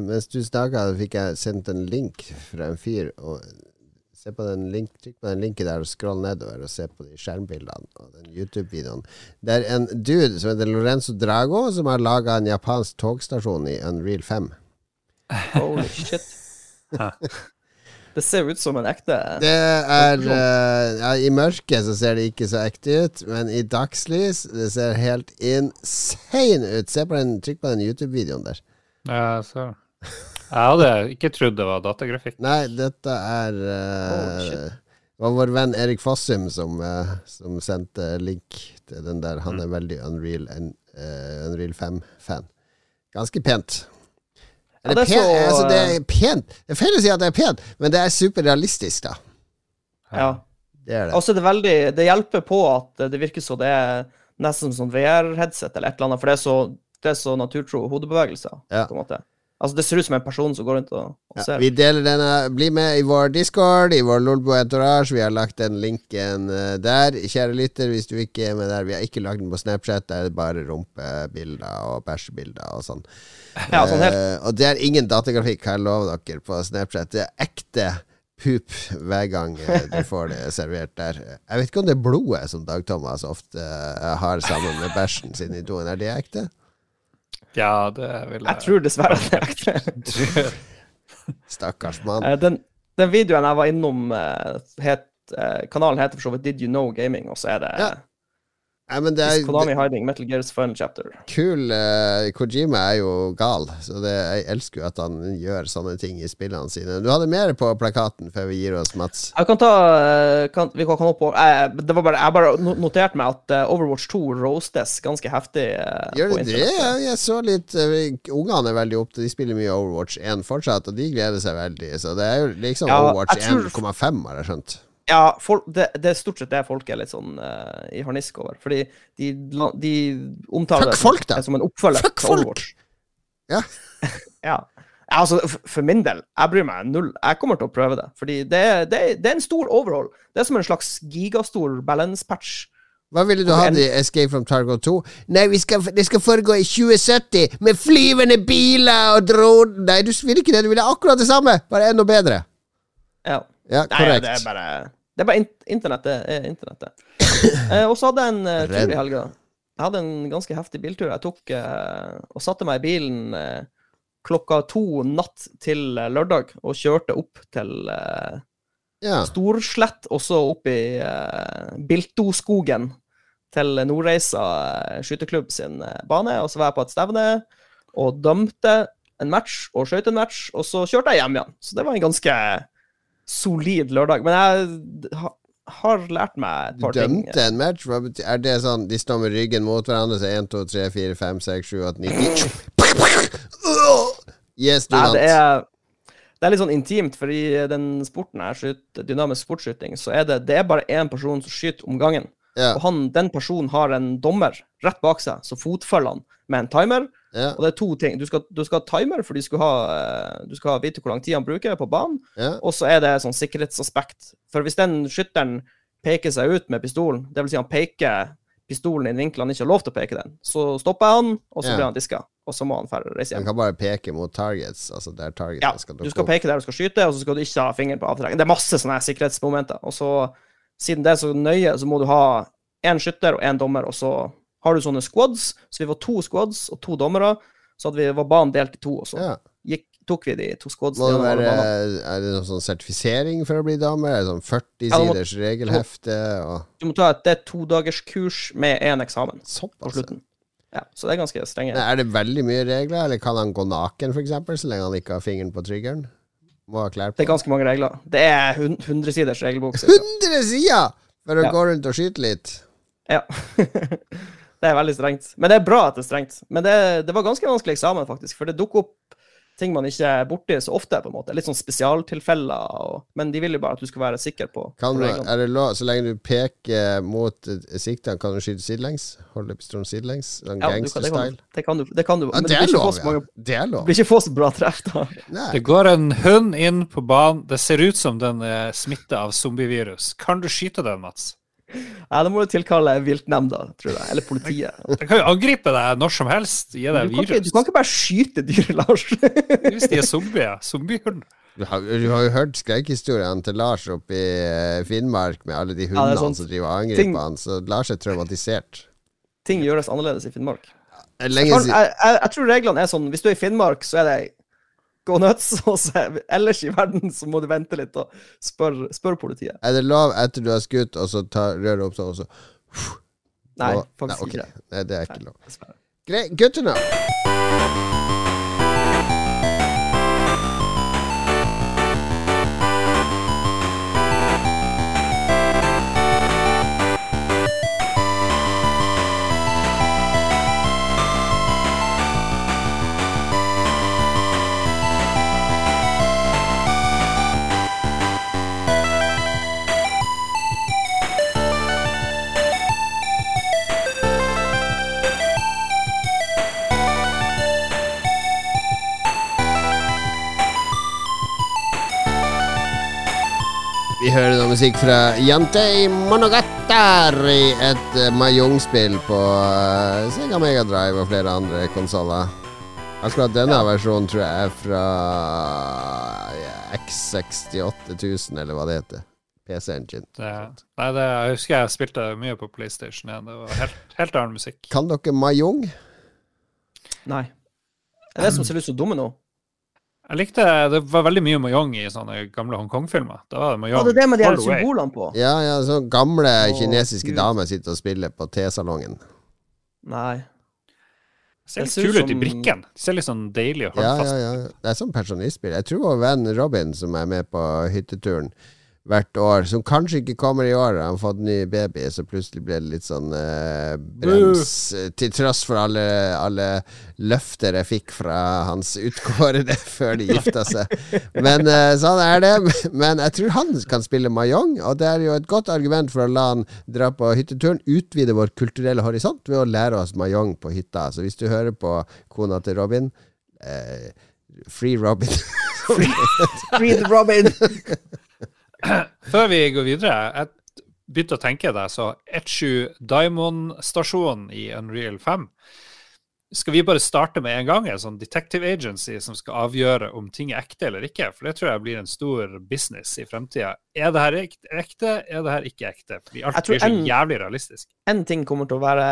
Mens du snakka, fikk jeg sendt en link fra en fyr. Og se på den link, Trykk på den linken der og scroll nedover og se på de skjermbildene og den YouTube-videoen. Det er en dude som heter Lorenzo Drago, som har laga en japansk togstasjon i Unreal 5. Holy shit. Det ser ut som en ekte Det er eh, ja, I mørket så ser det ikke så ekte ut, men i dagslys Det ser helt insane ut. Se på den, Trykk på den YouTube-videoen der. Ja, så. Jeg hadde ikke trodd det var datagrafikk. Nei, dette er uh, Oh. Det var vår venn Erik Fossum som, uh, som sendte link til den der. Han er veldig Unreal, en, eh, Unreal 5-fan. Ganske pent. Ja, det er pen, så, altså, det eh, er pent. Det er feil å si at det er pent, men det er superrealistisk, da. Ja. Det er det. Altså, det er veldig Det hjelper på at det virker så det er nesten som VR-headset eller et eller annet, for det er så, det er så naturtro hodebevegelser, Ja. på en måte. Altså, det ser ut som en person som går rundt og, og Ja, ser. vi deler denne. Bli med i vår discord, i vår Lolbo Entourage. Vi har lagt den linken eh, der. Kjære lytter, hvis du ikke er med der. Vi har ikke lagt den på Snapchat. Der er det bare rumpebilder og bæsjebilder og sånn. Ja, sånn helt. Uh, og det er ingen datagrafikk, kan jeg love dere, på Snapchat. Det er ekte pup hver gang eh, du får det servert der. Jeg vet ikke om det er blodet som Dag Thomas ofte har sammen med bæsjen sin i doen. Er det ekte? Ja, det vil Jeg Jeg tror dessverre det er ekte. Stakkars mann. Eh, Den, den videoen jeg var innom, eh, het, eh, kanalen heter for så vidt Did You Know Gaming, og så er det Ja. Men det er, Konami Hiding Metal Gears Final Chapter. kul Uh, Kojima er jo gal, så det, jeg elsker jo at han gjør sånne ting i spillene sine. Du hadde mer på plakaten før vi gir oss, Mats. Jeg kan ta eh, kan, Vi kan opp på eh, Det var bare, Jeg bare noterte meg at Overwatch 2 roastes ganske heftig. Uh, Gjør det det? Jeg så litt uh, Ungene er veldig opptatt, de spiller mye Overwatch 1 fortsatt, og de gleder seg veldig. Så det er jo liksom Ja, Overwatch 1,5, har jeg skjønt. Ja, folk, det, det er stort sett det folk er litt sånn uh, i harnisk over. Fordi de, de omtaler Fuck folk, det som en oppfølger Fuck folk! Ja. ja. Altså, for min del, jeg bryr meg null. Jeg kommer til å prøve det. Fordi det, det, det er en stor overhold. Det er som en slags gigastor balance-patch. Hva ville du ha i Escape from Targo 2? Nei, vi skal, det skal foregå i 2070, med flyvende biler og droner Nei, du vil ikke det. Du vil akkurat det samme, bare enda bedre. Ja. Ja, Nei, korrekt. det er bare Det er bare in internettet er internettet. eh, og så hadde jeg en eh, tur i helga. Jeg hadde en ganske heftig biltur. Jeg tok eh, og satte meg i bilen eh, klokka to natt til eh, lørdag og kjørte opp til eh, Ja. Storslett, og så opp i Biltoskogen til Nordreisa skyteklubb sin bane. Og så var jeg på et stevne og dømte en match og skøyt en match, og så kjørte jeg hjem igjen. Så det var en ganske solid lørdag. Men jeg ha, har lært meg et Du par ting. dømte en match? Er det sånn de står med ryggen mot hverandre, så 1, 2, 3, 4, 5, 6, 7, 8, 9 10 Yes, du vant. det Det er litt sånn intimt, for i den sporten her, skyt, dynamisk sportsskyting, så er det, det er bare én person som skyter om gangen. Ja, Og han, den personen har en dommer rett bak seg, så fotfølger han med en timer. Ja, Og det er to ting. Du skal, du skal ha timer, for du skal, ha, eh, du skal vite hvor lang tid han bruker på banen. ja. Og så er det sånn sikkerhetsaspekt. For hvis den skytteren peker seg ut med pistolen, dvs. Si han peker pistolen i en vinkel han ikke har lov til å peke den, så stopper jeg han, og så Ja. blir han diska. Og så må han ferdig reise Han kan bare peke mot targets, altså der targets Ja, skal du skal peke der du skal skyte, og så skal du ikke ha fingeren på avtrekkeren. Det er masse sånne sikkerhetsmomenter. Og så, siden det er så nøye, så må du ha én skytter og én dommer, og så har du sånne squads. Så vi var to squads og to dommere, så hadde vi, var banen delt i to, og så Ja. gikk, tok vi de to Må squadsene det være, er det noen sånn sertifisering for å bli damer? Er det sånn 40 ja, må, siders regelhefte og Du må ta et det todagerskurs to dagers med én eksamen på slutten. Ja, så det er ganske strenge. Er det veldig mye regler, eller kan han gå naken, eksempel, så lenge han ikke har fingeren på triggeren? Må ha klær Det er ganske mange regler. Det er 100 siders regelbok. 100 sider for å Ja. gå rundt og skyte litt! Ja. det er veldig strengt. Men det er bra at det er strengt. Men det, det var ganske vanskelig eksamen, faktisk. For det dukker opp ting man ikke er borti så ofte, på en måte. Litt sånn spesialtilfeller. Og, men de vil jo bare at du skal være sikker på, Kan på du, er det lov, så lenge du peker mot eh, kan du skyte sidelengs? Holde pistolen sidelengs? Sånn Ja, gangsterstyle? det, kan, du- det kan du. Det. Ja, Men det du er lov, få så mange, ja. Det er lov. blir ikke få så bra treff, da. Nei. Det går en hund inn på banen. Det ser ut som den er smitta av zombievirus. Kan du skyte den, Mats? Ja, Da må du tilkalle viltnemnda, tror jeg. Eller politiet. De kan jo angripe deg når som helst. Gi deg kan, ikke, du kan ikke bare skyte dyr, Lars. Hvis de er zombier. Zombiehund. Du har, du har jo hørt skrekkhistoriene til Lars oppe i eh, Finnmark med alle de hundene ja, sånn. som driver og angriper Ting- han, så Lars er traumatisert. Ting gjøres annerledes i Finnmark. Lenge Jeg, jeg, jeg tror reglene er sånn Hvis du er i Finnmark, så er det gå nuts. Og så er- ellers i verden så må du vente litt og spørre spør politiet. Er det lov etter du har skutt, og så rører du opp sånn, og så Nei, faktisk nei, okay. ikke. Nei, det er ikke lov. Greit. Good to know. Vi hører noe musikk fra Jantei Monogatter i et uh, Mahjong-spill på uh, Sega Mega Drive og flere andre konsoller. Akkurat denne versjonen tror jeg er fra ja, X68000, eller hva det heter. PC Engine. Det, nei, det, jeg husker jeg spilte mye på PlayStation 1. Det var helt, helt annen musikk. Kan dere Mayong? Nei. Det er det som ser ut som domino. Jeg likte Det var veldig mye Mayong i sånne gamle Hongkong-filmer. Da var det Ja, Mayong det er det med de her symbolene på. Ja, ja, så gamle Å, kinesiske Gud. damer sitter og spiller på T-salongen. Nei. Det ser litt ser ut som... i brikken. De ser litt sånn deilig og Ja, ut. ja, ja. ja. Det er sånn personistspill. Jeg tror vår venn Robin, som er med på hytteturen hvert år, som kanskje ikke kommer i år, han har fått ny baby, så plutselig ble det litt sånn eh, brems, eh, til tross for alle, alle løfter jeg fikk fra hans utkårede før de gifta seg. Men eh, sånn er det. Men jeg tror han kan spille mayong, og det er jo et godt argument for å la han dra på hytteturen, utvide vår kulturelle horisont ved å lære oss mayong på hytta. Så hvis du hører på kona til Robin eh, Free Robin. free Robin. Før vi går videre, jeg begynte å tenke deg, så Etchu Diamond-stasjonen i Unreal 5 Skal vi bare starte med en gang? En sånn detective agency som skal avgjøre om ting er ekte eller ikke? For det tror jeg blir en stor business i fremtida. Er det her ekte, er det her ikke ekte? Fordi alt blir så en- jævlig realistisk. En ting kommer til å være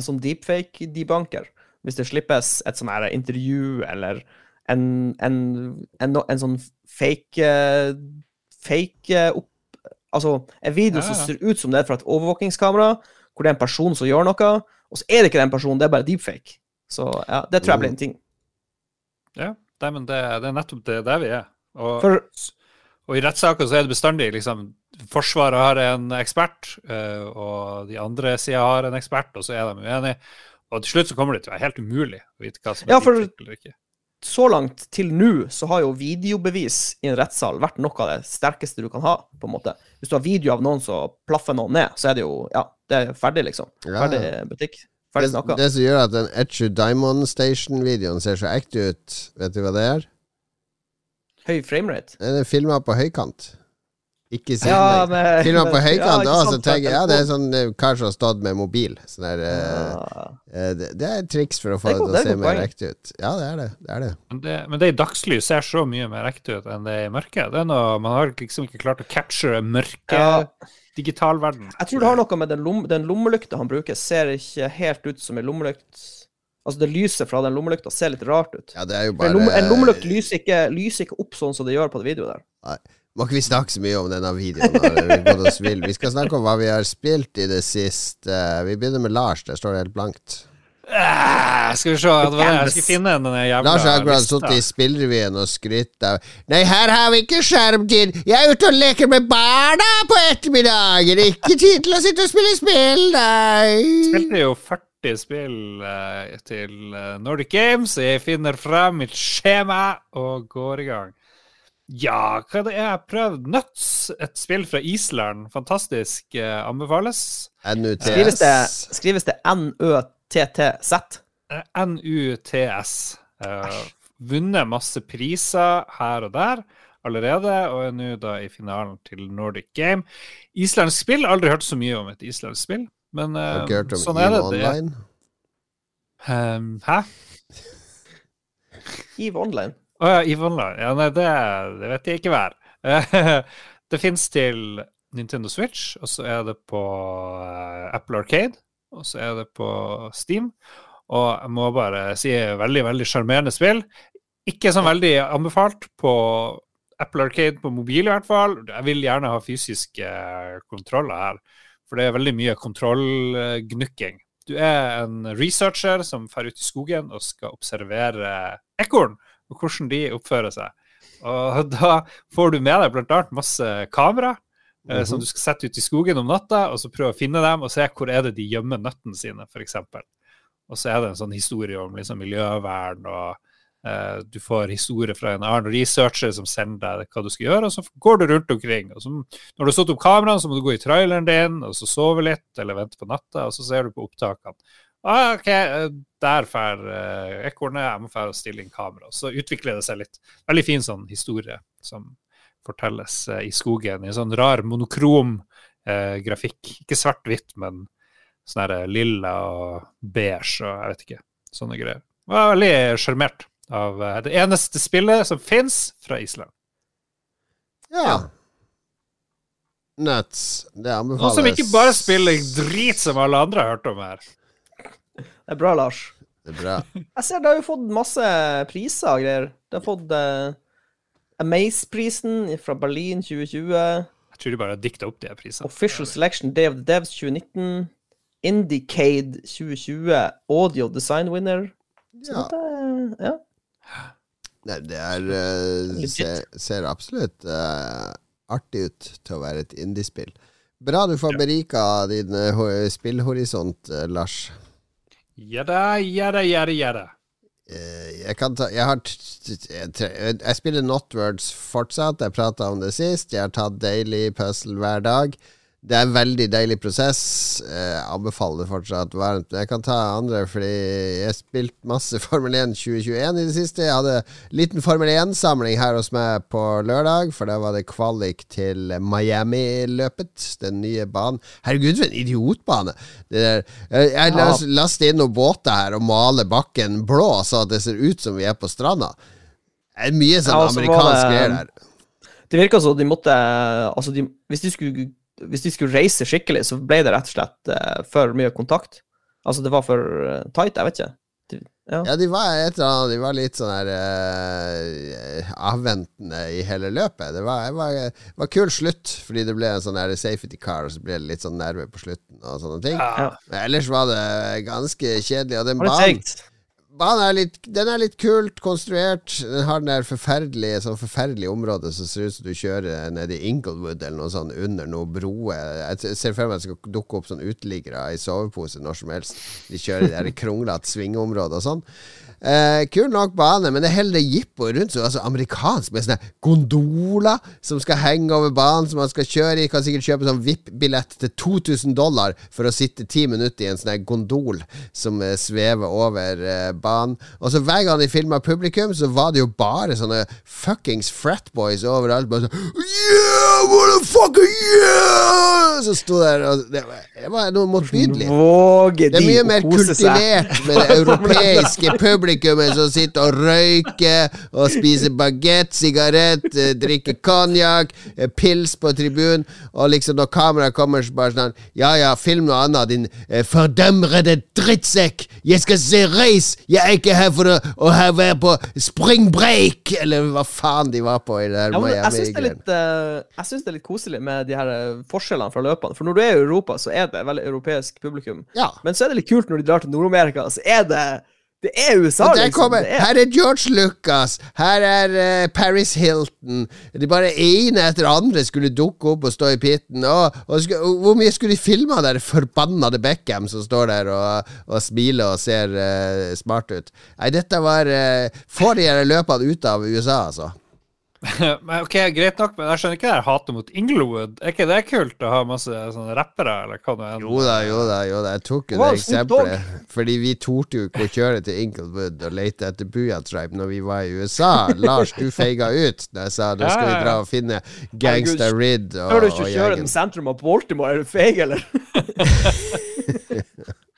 sånn deepfake-debunker. Hvis det slippes et sånn her intervju eller en, en, en sånn fake eh, Fake eh, opp... Altså en video Ja, som ser ut som det er fra et overvåkingskamera, hvor det er en person som gjør noe, og så er det ikke den personen, det er bare deepfake. Så ja, det tror jeg blir en ting. Ja, nei, men det, det er nettopp det der vi er. Og, For og i rettssaker så er det bestandig liksom Forsvaret har en ekspert, eh, og de andre sida har en ekspert, og så er de uenige. Og til slutt så kommer det til å være helt umulig å vite hva som er Ja, for- eller ikke. Så langt til nå så har jo videobevis i en rettssal vært noe av det sterkeste du kan ha, på en måte. Hvis du har video av noen som plaffer noen ned, så er det jo Ja, det er ferdig, liksom. Ferdig butikk. Ferdig Det, snakka. det som gjør at den Etchu Diamond Station-videoen ser så ekte ut, vet du hva det er? Høy framerate. Den er filma på høykant. Ikke Ja, sidelengs. men Filma på høykant, ja, så tenker jeg ja, det er sånn eh, kar som har stått med mobil. Sånn der, eh, Ja. eh, det, det er et triks for å få Det det til å se mer riktig ut. Ja, det er det. det, er det. Men det, men det i dagslys ser så mye mer riktig ut enn det i mørket. Det er noe, man har liksom ikke klart å capture mørke Ja. Digitalverden. Jeg tror det har noe med den, lom, den lommelykta han bruker, ser ikke helt ut som en lommelykt. Altså, det lyset fra den lommelykta ser litt rart ut. Ja, det er jo bare en, lomme, en lommelykt lyser ikke, lyser ikke opp sånn som det gjør på det videoet der. Må ikke vi snakke så mye om denne videoen? Vi, vi skal snakke om hva vi har spilt i det siste. Vi begynner med Lars. Der står det helt blankt. Uh, skal vi se, det det jeg skulle finne den jævla Lars Agrad sittet i spillrevyen og skrytt av Nei, her har vi ikke skjermtid! Jeg er ute og leker med barna på ettermiddagen! Ikke tid til å sitte og spille spill, nei! spilte jo 40 spill uh, til eh, Nordic Games. Jeg finner frem mitt skjema og går i gang. Ja, hva er det jeg har prøvd? Nuts, et spill fra Island. Fantastisk. eh, anbefales. Skrives det, NUTS. skrives det N-Ø-T-T-Z? Eh, NUTS. Uh, vunnet masse priser her og der allerede, og er nå da i finalen til Nordic Game. Islandsk spill, aldri hørt så mye om et islandsk spill, men eh, Har ikke hørt om sånn er det. det. Online? Um, hæ? EVE Online. Å ja, EVE Online. Ja, nei, det, det vet jeg ikke hva er. det fins til Nintendo Switch, og så er det på eh, Apple Arcade, og så er det på Steam. Og jeg må bare si veldig, veldig sjarmerende spill. Ikke sånn veldig anbefalt på Apple Arcade på mobil, i hvert fall. Jeg vil gjerne ha fysiske eh, kontroller her, for det er veldig mye kontrollgnukking. Du er en researcher som drar ut i skogen og skal observere ekorn og hvordan de oppfører seg. Og da får du med deg annet masse kamera eh, som du skal sette ut i skogen om natta, og så prøve å finne dem og se hvor er det de gjemmer nøttene sine, f.eks. Og så er det en sånn historie om liksom, miljøvern, og eh, du får historie fra en annen researcher som sender deg hva du skal gjøre, og så går du rundt omkring. Og så, når du har satt opp kameraet, så må du gå i traileren din, og så sove litt, eller vente på natta, og så ser du på opptakene. Ah, ok, eh, der drar uh, ekornet, jeg må dra og stille inn kamera. Så utvikler det seg litt. Veldig fin sånn historie som fortelles uh, i skogen, i en sånn rar monokrom uh, grafikk. Ikke svart-hvitt, men sånn her lilla og beige og jeg vet ikke. Sånne greier. Jeg var veldig sjarmert av det eneste spillet som fins fra Island. Ja. Nuts. Det anbefales. Noe som ikke bare spiller drit som alle andre har hørt om her. Det er bra, Lars. Det er bra. Jeg ser det har jo fått masse priser og greier. Det har fått uh, Amaze-prisen fra Berlin 2020. Jeg tror de bare har dikta opp de prisene. Official Selection Day of the Devs 2019. Indiecade 2020. Audio Design Winner. Så Ja. det, ja. Nei, det er uh, ser, ser absolutt uh, artig ut til å være et indiespill. Bra du får berika din uh, spillhorisont, Lars. Jadda, jadda, jadda, jadda. Eh, jeg kan ta Jeg har jeg spiller Notwords fortsatt. Jeg prata om det sist. Jeg har tatt daily puzzle hver dag. Det er en veldig deilig prosess. Eh, anbefaler fortsatt varmt. Jeg kan ta andre, fordi jeg har spilt masse Formel 1 2021 i det siste. Jeg hadde liten Formel 1-samling her hos meg på lørdag, for da var det kvalik til Miami-løpet. Den nye banen. Herregud, for en idiotbane! Jeg jeg Ja. laster inn noen båter her og maler bakken blå, så det ser ut som vi er på stranda. Det er mye sånn Ja, amerikansk greier der. Det virka som de måtte Altså, de, hvis, de skulle, hvis de skulle reise skikkelig, så ble det rett og slett eh, for mye kontakt. Altså, det var for eh, tight, jeg vet ikke. De, ja. Ja, de var et eller annet De var litt sånn her uh, avventende i hele løpet. Det var, var, var kul slutt, fordi det ble en sånn her safety car, og så ble det litt sånn nerve på slutten og sånne ting. Ja. Men ellers var det ganske kjedelig. Og den banen? Banen er litt, den er litt kult konstruert. Den har den der forferdelige sånn forferdelige området som ser ut som du kjører nede i Inglewood eller noe sånt under noen broer. Jeg ser for meg at det skal dukke opp sånn uteliggere i sovepose når som helst. De kjører i der kronglete svingeområdet og sånn. Eh, kul nok bane, men det er heller jippo rundt så altså amerikansk med sånne gondoler som skal henge over banen, som man skal kjøre i. Kan sikkert kjøpe sånn VIP-billett til 2000 dollar for å sitte ti minutter i en sånn gondol som eh, svever over eh, banen. Og så hver gang de filma publikum, så var det jo bare sånne fuckings fratboys overalt. Bare sånn Yeah, motherfucker, yeah! Så sto der og Det var, det var noe motbydelig. Våger Det er mye mer kultivert med det europeiske publikummet som sitter og røyker og spiser bagett, sigarett, eh, drikker konjakk, eh, pils på tribunen, og liksom når kameraet kommer, så bare sånn Ja ja, film noe annet, din eh, fordømrede drittsekk! Jeg skal se race! Jeg er ikke her for å, å her være på spring break! Eller hva faen de var på i det der Ja, men jeg syns jeg synes det er litt koselig med de her eh, forskjellene fra løpene. For når du er i Europa, så er det veldig europeisk publikum. Ja. Men så er det litt kult når de drar til Nord-Amerika, så er det Det er USA, liksom. kommer, Det er, her er George Lucas, her er uh, Paris Hilton. De bare ene etter andre skulle dukke opp og stå i pitten. Og, og, og hvor mye skulle de filma der forbannede Beckham som står der og, og smiler og ser uh, smart ut? Nei, dette var uh, Få de løpene ut av USA, altså. Men ok, Greit nok, men jeg skjønner ikke det her hatet mot Inglewood. Er ikke det kult å ha masse sånne rappere, eller hva det er? Jo da, jo da, jo da. Jeg tok jo Wow, det eksempelet. Fordi vi torde jo ikke å kjøre til Inglewood og lete etter Booyah Tribe når vi var i USA. Lars, du feiga ut da jeg sa nå skal vi dra og finne Gangsta Rid og, Hører du ikke kjøre gjengen. den sentrum av Baltimore? Er du feig, eller?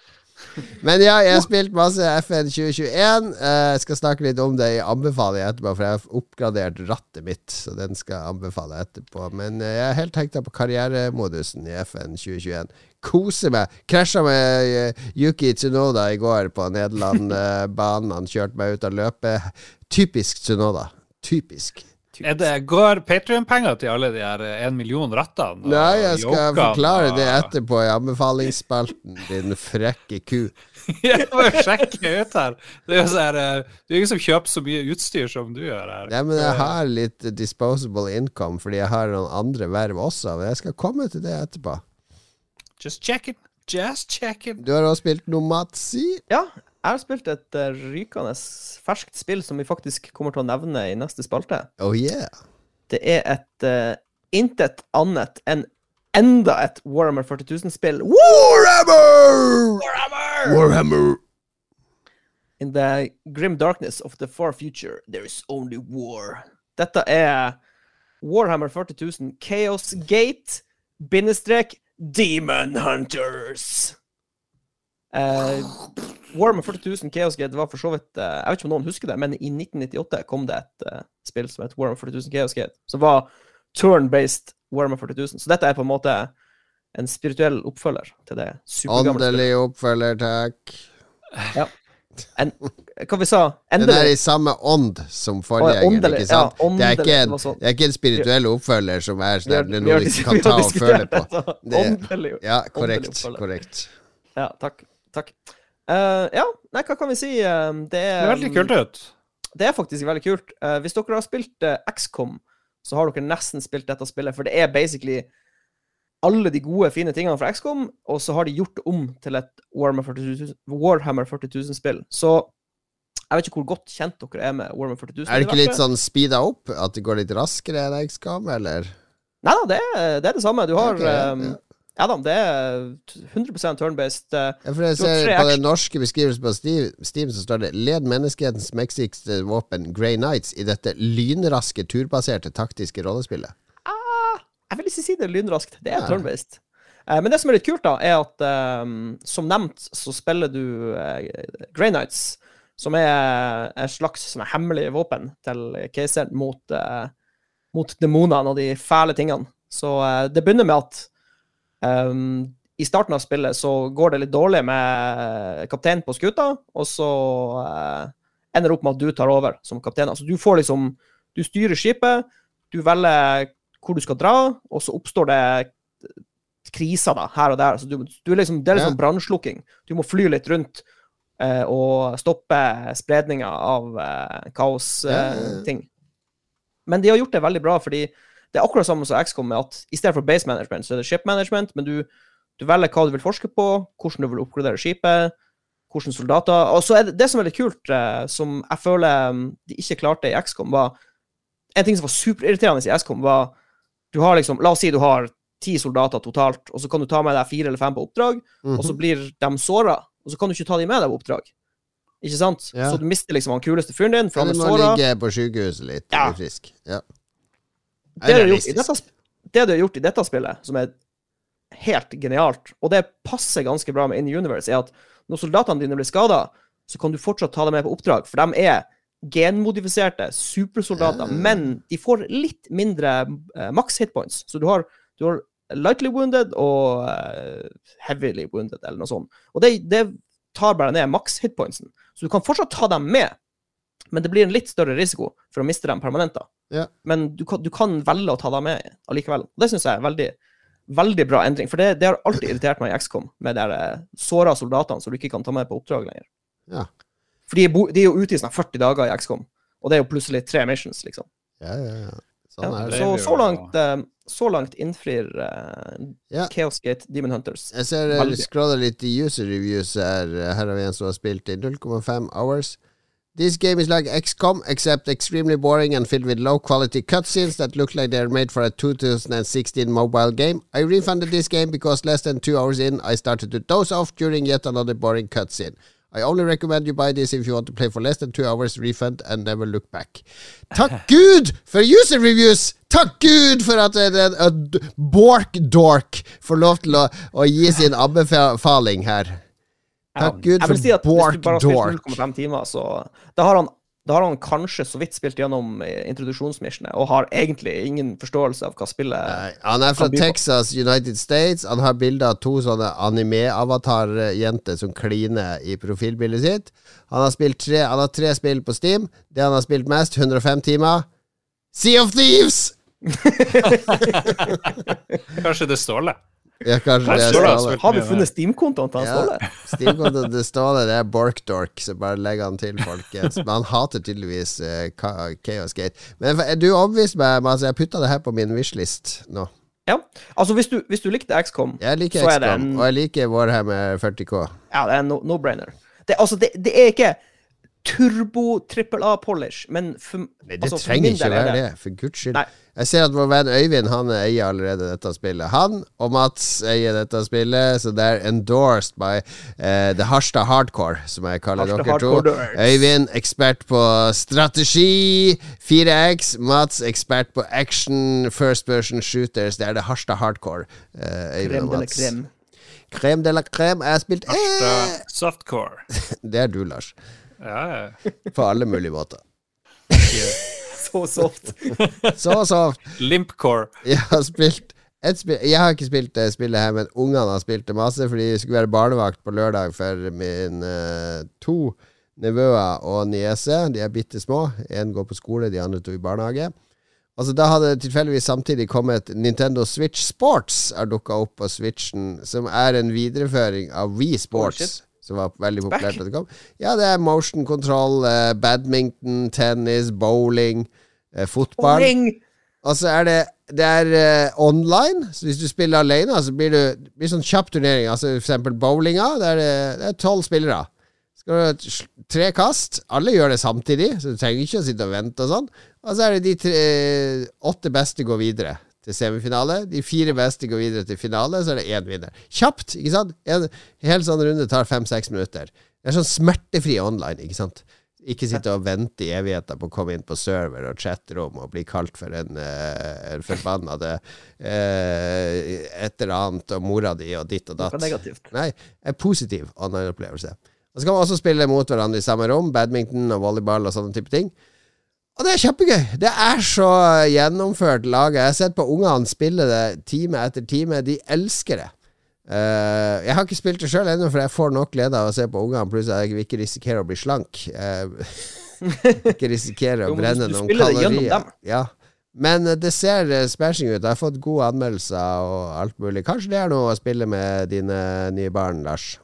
Men ja, jeg har spilt masse FN 2021. Eh, Jeg skal snakke litt om det i anbefaling etterpå, for jeg har oppgradert rattet mitt, så den skal jeg anbefale etterpå. Men eh, jeg er helt hekta på karrieremodusen i FN 2021. Koser meg. Krasja med eh, Yuki Tsunoda i går på Nederland-banen. Han kjørte meg ut av løpet. Typisk Tsunoda. Typisk. Er det, går Patrion-penger til alle de her én million rattene? Nei, jeg skal jokene, forklare det etterpå i anbefalingsspalten, din frekke ku. Jeg må jo sjekke ut her. Det er jo her, eh, det er ingen som kjøper så mye utstyr som du gjør her. Nei, men jeg har litt disposable income fordi jeg har noen andre verv også. Men jeg skal komme til det etterpå. Just checking. Just checking. Du har også spilt noe Matsi. Ja, jeg har spilt et eh, rykende ferskt spill som vi faktisk kommer til å nevne i neste spalte. Oh yeah. Det er et uh, intet annet enn enda et Warhammer 40 000-spill. Warhammer! Warhammer! In the grim darkness of the far future, there is only war. Dette er Warhammer 40 000 Chaos Gate, bindestrek Demon Hunters. Warhammer 40 000 Chaos Gate var for så vidt eh, Jeg vet ikke om noen husker det, men i 1998 kom det et eh, spill som het Warhammer 40 000 Chaos Gate, som var turn-based Warhammer 40 000. Så dette er på en måte en spirituell oppfølger til det supergamle. Åndelig oppfølger, takk. En, hva vi sa? Den er i samme ånd som Å, ja, åndelig, ikke sant? ja, det, er ikke en, det sånn. det er ikke en spirituell oppfølger som er sånn noe du dis- kan ta og føle på. Det- Åndelig, Ja, korrekt. Korrekt. Ja, takk. Takk. Uh, ja, nei, hva kan vi si? Eh, det, Det er, er veldig kult ut. det er faktisk veldig kult. Uh, hvis dere har spilt uh, XCOM, så har dere nesten spilt dette spillet, for det er basically alle de gode, fine tingene fra XCOM, og så har de gjort det om til et Warhammer 40 000 Warhammer 40 000-spill. Så jeg vet ikke hvor godt kjent dere er med Warhammer 40 000. Er det ikke litt sånn speeda opp? At det går litt raskere enn XCOM, eller? Nei da, det, er- det er det samme. Du har okay, ja, ehm, ja. Ja da, det er 100 turn-based. eh, Ja, for jeg ser på den norske beskrivelsen på Steam, Steam så står det 'Led menneskehetens mektigste våpen, Grey Knights', i dette lynraske, turbaserte taktiske rollespillet. Jeg vil ikke si det er lynraskt. Det er Ja. turn-based. Eh, men det som er litt kult, da, er at ehm, som nevnt så spiller du uh, Grey Knights, som er et slags sånn hemmelig våpen til keiseren mot, eh, mot demonene og de fæle tingene. Så eh, det begynner med at ehm, i starten av spillet så går det litt dårlig med kapteinen på skuta, og så uh, ender det opp med at du tar over som kaptein. Altså du får liksom Du styrer skipet, du velger hvor du skal dra, og så oppstår det kriser da, her og der. Så du, du er liksom, det er liksom Ja. brannslukking. Du må fly litt rundt eh, og stoppe spredninga av kaosting kaos-ting. Men de har gjort det veldig bra, fordi det er akkurat samme som XCOM, med at i stedet for base management, så er det ship management, men du, du velger hva du vil forske på, hvordan du vil oppgradere skipet, hvordan soldater Og så er det det som er litt kult, eh, som jeg føler mm, de ikke klarte i XCOM, var En ting som var superirriterende i XCOM, var du har liksom La oss si du har ti soldater totalt, og så kan du ta med deg fire eller fem på oppdrag, og så blir de såra, og så kan du ikke ta dem med deg på oppdrag. Ikke sant? Ja. Så du mister liksom han kuleste fyren din, for han er må ligge på sykehuset litt Ja. frisk. Ja. Det du dette, det du har gjort i dette spillet, som er helt genialt, og det passer ganske bra med In Universe, er at når soldatene dine blir skada, så kan du fortsatt ta dem med på oppdrag, for de er genmodifiserte supersoldater, men de får litt mindre uh, maks hitpoints. Så du har, du har lightly wounded og uh, heavily wounded, eller noe sånt. Og det, det tar bare ned maks hitpointsen. Så du kan fortsatt ta dem med, men det blir en litt større risiko for å miste dem permanent. da. Ja. Men du kan, du kan velge å ta dem med allikevel. Og det syns jeg er veldig, veldig bra endring. For det, det har alltid irritert meg i XCOM, med de eh, såra soldatene som du ikke kan ta med på oppdrag lenger. Ja. For de er, bo, de er jo ute i sånn 40 dager i XCOM, og det er jo plutselig tre missions, liksom. Ja, ja, ja. Sånn Ja, det. så, så, langt, eh, så langt innfrir uh, Ja. Chaos Gate Demon Hunters. Jeg ser jeg scroller litt i user reviews her. Her har vi en som har spilt i 0,5 hours. This game is like XCOM, except extremely boring and filled with low quality cutscenes that look like they're made for a 2016 mobile game. I refunded this game because less than two hours in, I started to doze off during yet another boring cutscene. I only recommend you buy this if you want to play for less than two hours, refund and never look back. Takk Gud for user reviews! Takk Gud for at en, en, en Bork-dork får lov til å, å gi sin anbefaling her. Takk Gud vil si spilt 0,5 timer, så da har, han, da har han kanskje så vidt spilt gjennom eh, introduksjonsmissionet, og har egentlig ingen forståelse av hva spillet Nei, Han er fra. Texas, United States. Han har bilde av to sånne anime-avatar-jenter som kliner i profilbildet sitt. Han har, spilt tre, han har tre spill på Steam. Det han har spilt mest, 105 timer. Sea of Thieves! Kanskje det er Ståle? Ja, kanskje det er Ståle har Ståle. vi funnet Steam-kontoen til han Ja. Ståle? Steam-kontoen til Ståle, det er Borkdork, så bare legg han til, folkens. Men han hater tydeligvis uh, Chaos Gate. Men du overbeviste meg, Mads. altså, jeg putta det her på min wishlist nå. Ja. Altså, hvis du, hvis du likte XCOM, Jeg liker Så er det XCOM, en- og jeg liker Warhammer 40K. ja, det er en no- no-brainer. det, altså, det, det er ikke turbo trippel A-polish, men for, Nei, det altså, trenger ikke være det, for guds skyld. Nei. Jeg ser at vår venn Øyvind Han eier allerede dette spillet. Han og Mats eier dette spillet, så det er endorsed by uh, The Harstad Hardcore, som jeg kaller Harstad dere to. Nerds. Øyvind, ekspert på strategi, 4X. Mats, ekspert på action, first person shooters. Det er det Harstad Hardcore. Uh, Øyvind og de la Mats. Krem de la crème. Jeg har spilt eh, Harstad Softcore. Det er du, Lars. Ja, ja. På alle mulige måter. Så soft. Så soft. Limpcore. Jeg har spilt et spill Jeg har ikke spilt det spillet her, men ungene har spilt det masse, fordi de skulle være barnevakt på lørdag for mine to nevøer og niese. De er bitte små. Én går på skole, de andre to i barnehage. Altså Da hadde det tilfeldigvis samtidig kommet Nintendo Switch Sports er dukka opp på Switchen, som er en videreføring av Wii Sports. Som var veldig populært da det kom. Ja, det er motion control, eh, badminton, tennis, bowling, eh, fotball. Bowling. Og så er det Det er eh, online, så hvis du spiller alene, så blir det det blir sånn kjapp turnering. Altså for eksempel bowlinga. Der det er tolv spillere. Skal du ha tre kast. Alle gjør det samtidig, så du trenger ikke å sitte og vente og sånn. Og så er det de tre, åtte beste går videre til semifinale. De fire beste går videre til finale, så er det én vinner. Kjapt, ikke sant? En hel sånn runde tar fem-seks minutter. Det er sånn smertefri online, ikke sant? Ikke sitte og vente i evigheter på å komme inn på server og chatterom og bli kalt for en, uh, forbanna forbannede eh, et eller annet og mora di og ditt og datt. negativt. Nei, en positiv online-opplevelse. Og så kan man også spille mot hverandre i samme rom, badminton og volleyball og sånne type ting. Og det er kjempegøy! Det er så gjennomført laget. Jeg har sett på ungene spille det time etter time. De elsker det. Uh, jeg har ikke spilt det sjøl ennå, for jeg får nok glede av å se på ungene. Pluss at jeg vil ikke risikere å bli slank. Uh, ikke risikere å brenne noen kalorier. Ja. Men eh, det ser smashing ut. Jeg har fått gode anmeldelser og alt mulig. Kanskje det er noe å spille med dine nye barn, Lars?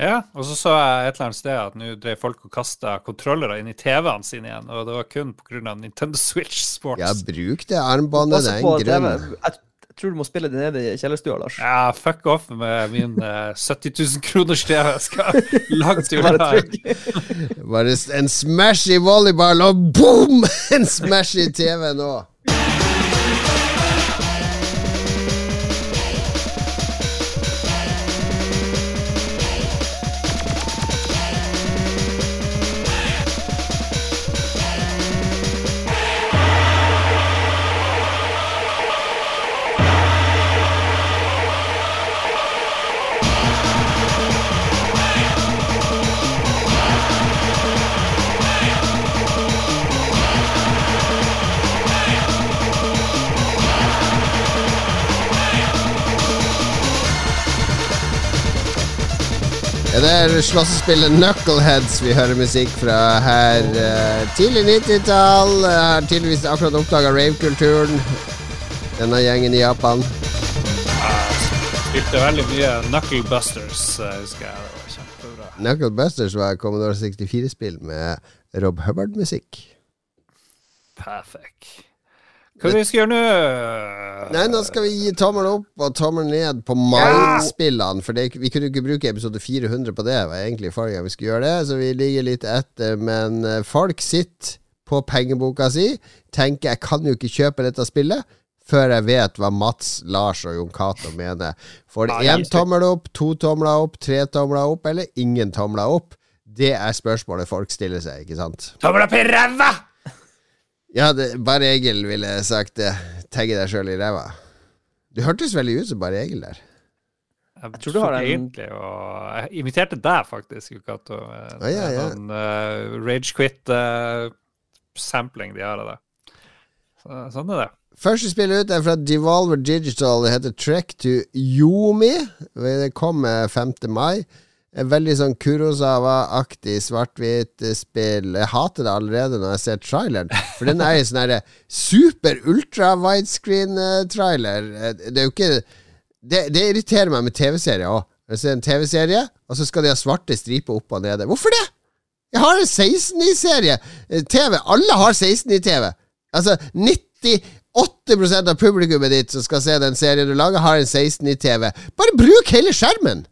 Ja, og så så jeg et eller annet sted at nå drev folk og kasta kontrollere inn i TV-ene sine igjen, og det var kun pga. Nintendo Switch Sports. Ja, bruk det armbåndet, det er en grunn. Jeg, jeg tror du må spille det nede i kjellerstua, Lars. Ja, fuck off med min uh, 70 000 kroners TV. Jeg skal langt unna. Bare en smash i volleyball, og boom! En smash i TV nå. Det er slåssespillet Knuckleheads vi hører musikk fra her. eh, tidlig 90-tall. Jeg har tydeligvis akkurat oppdaga ravekulturen. Denne gjengen i Japan. Spilte veldig mye Knuckle Busters, eh, husker jeg. Det var kjempebra. Knucklebusters var Commodore 64-spill med Rob Hubbard-musikk. Perfect. Hva vi skal gjøre nå? Nei, nå skal vi gi tommel opp og tommel ned på Mind-spillene. For det, vi kunne ikke bruke episode 400 på det. Det var egentlig forrige gang vi skulle gjøre det, så vi ligger litt etter. Men eh, folk sitter på pengeboka si, tenker jeg kan jo ikke kjøpe dette spillet. Før jeg vet hva Mats, Lars og Jon Cato mener. Får det én tommel opp, to tomler opp, tre tomler opp, eller ingen tomler opp? Det er spørsmålet folk stiller seg, ikke sant? Tommel opp i ræva! Ja, det, Bare Egil ville sagt det. Tagge deg sjøl i ræva. Du hørtes veldig ut som Bare Egil der. Jeg, tror du har tok en- egentlig og Jeg imiterte deg, faktisk, Ukato. Ah, ja, ja. Sånn uh, ragequit-sampling de har av det. Så, sånn er det. Første spill ut er fra Devolver Digital. Det heter Trek to Yomi. Det kom eh, 5. mai. Veldig sånn Kurosawa-aktig svart-hvitt eh, spill. Jeg hater det allerede når jeg ser traileren. For den er jo sånn herre super ultra widescreen-trailer. Det er jo ikke Det, det irriterer meg med TV-serier òg. Jeg ser en TV-serie, og så skal de ha svarte striper opp og nede. Hvorfor det? Jeg har en 16 i serie. Eh, TV. Alle har 16 i TV. Altså 98% av publikummet ditt som skal se den serien du lager, har en 16 i TV. Bare bruk hele skjermen!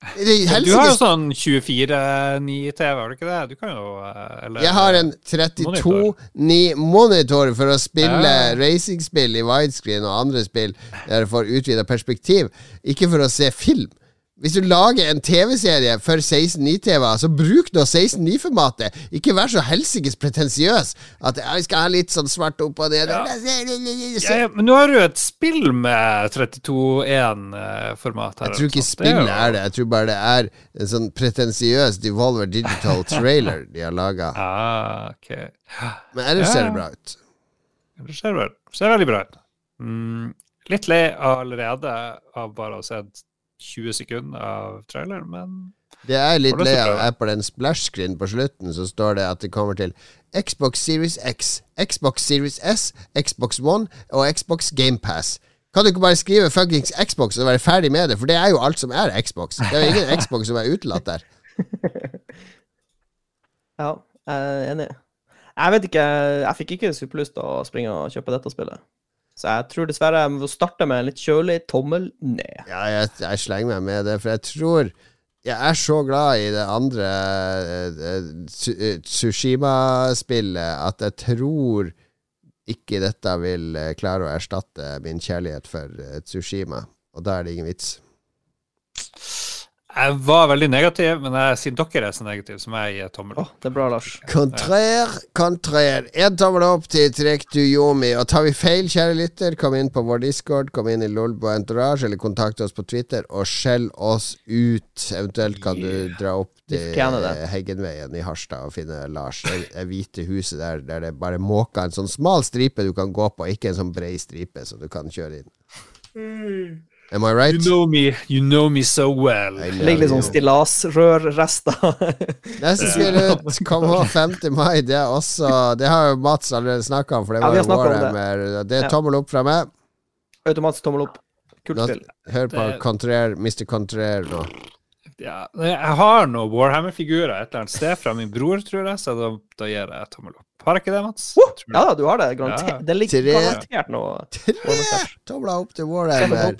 Du har jo sånn 24-9-TV, har du ikke det? Du kan jo eh, eller, Jeg har en 32-9 monitor for å spille Ja. racingspill i widescreen og andre spill der du får utvida perspektiv, ikke for å se film. Hvis du lager en TV-serie for 16.9-TV, så bruk nå 16.9-formatet. Ikke vær så helsikes pretensiøs at jeg skal ha litt sånn svart opp og ned. Ja. Ja, ja, men nå har du et spill med 32-1-format her. Jeg tror ikke spillet er det. Jeg tror bare det er en sånn pretensiøs Devolver Digital trailer de har laga. Ah, okay. Men ellers ser det bra ut. Det ser, ser veldig bra ut. Mm, litt lei allerede av bare å ha sett 20 sekunder av traileren, men Det er litt lei av Apple en på den splash-screen på slutten, så står det at det kommer til Xbox Series X, Xbox Series S, Xbox One og Xbox GamePass. Kan du ikke bare skrive fuckings Xbox og være ferdig med det? For det er jo alt som er Xbox. Det er jo ingen Xbox som er utelatt der. Ja, jeg er enig. Jeg vet ikke, jeg fikk ikke superlyst til å springe og kjøpe dette spillet. Så jeg tror dessverre jeg må starte med en litt kjølig tommel ned. Ja, jeg, jeg slenger meg med det, for jeg tror Jeg er så glad i det andre uh, Tsu- eh, Tsushima-spillet at jeg tror ikke dette vil eh, klare å erstatte min kjærlighet for eh, Tsushima. Og da er det ingen vits. Jeg var veldig negativ. Men jeg, siden dere er så negative, så må jeg gi et tommel opp. opp. det er bra, Lars. Kontrær, kontrær. Én tommel opp til Trek du Yomi. Og tar vi feil, kjære lytter, kom inn på vår Discord, kom inn i Lolbo Entourage, eller kontakt oss på Twitter, og skjell oss ut. Eventuelt kan du dra opp til. Heggenveien i Harstad og finne Lars. Det det hvite huset der der det bare måker en sånn smal stripe du kan gå på, ikke en sånn brei stripe så du kan kjøre inn. Am I right? You know me, you know me so well. Legg ligger litt sånn stillasrørrester. Neste spill ut kommer 5. mai. Det er også Det har jo Mats allerede snakka om, for det var jo snakket om det. Warhammer. Det er Ja. tommel opp fra meg. Automatisk tommel opp. Kult spill. Hør på Det- Contraire, Mr. Contrer nå. ja, Jeg har noen Warhammer-figurer et eller annet sted fra min bror, tror jeg, så da, da gir jeg tommel opp. Har jeg ikke det, Mats? Uh, ja da, du har det. Garantert. Ja. Det ligger garantert noe Tre tomler opp til Warhammer.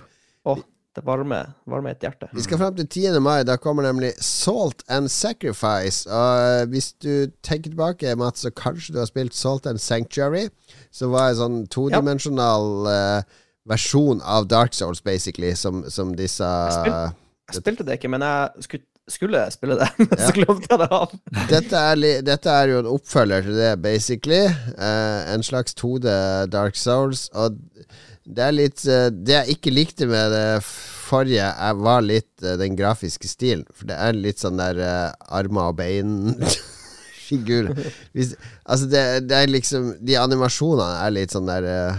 Å, det varmer, varmer et hjerte. Vi skal frem til 10. mai. Da kommer nemlig Salt and Sacrifice. Og eh, hvis du tenker tilbake, Mats, så kanskje du har spilt Salt and Sanctuary, som var en sånn todimensjonal eh, versjon av Dark Souls, basically, som, som disse spil- Jeg spilte det ikke, men jeg skulle, skulle spille det. Men så glemte jeg det av. dette, er dette er jo en oppfølger til det, basically. Uh, en slags 2D Dark Souls. Og det er litt eh, Det jeg ikke likte med det forrige, er, var litt eh, den grafiske stilen. For det er litt sånn der uh, armer og bein-figur. Hvis- altså, det, det er liksom De animasjonene er litt sånn der eh,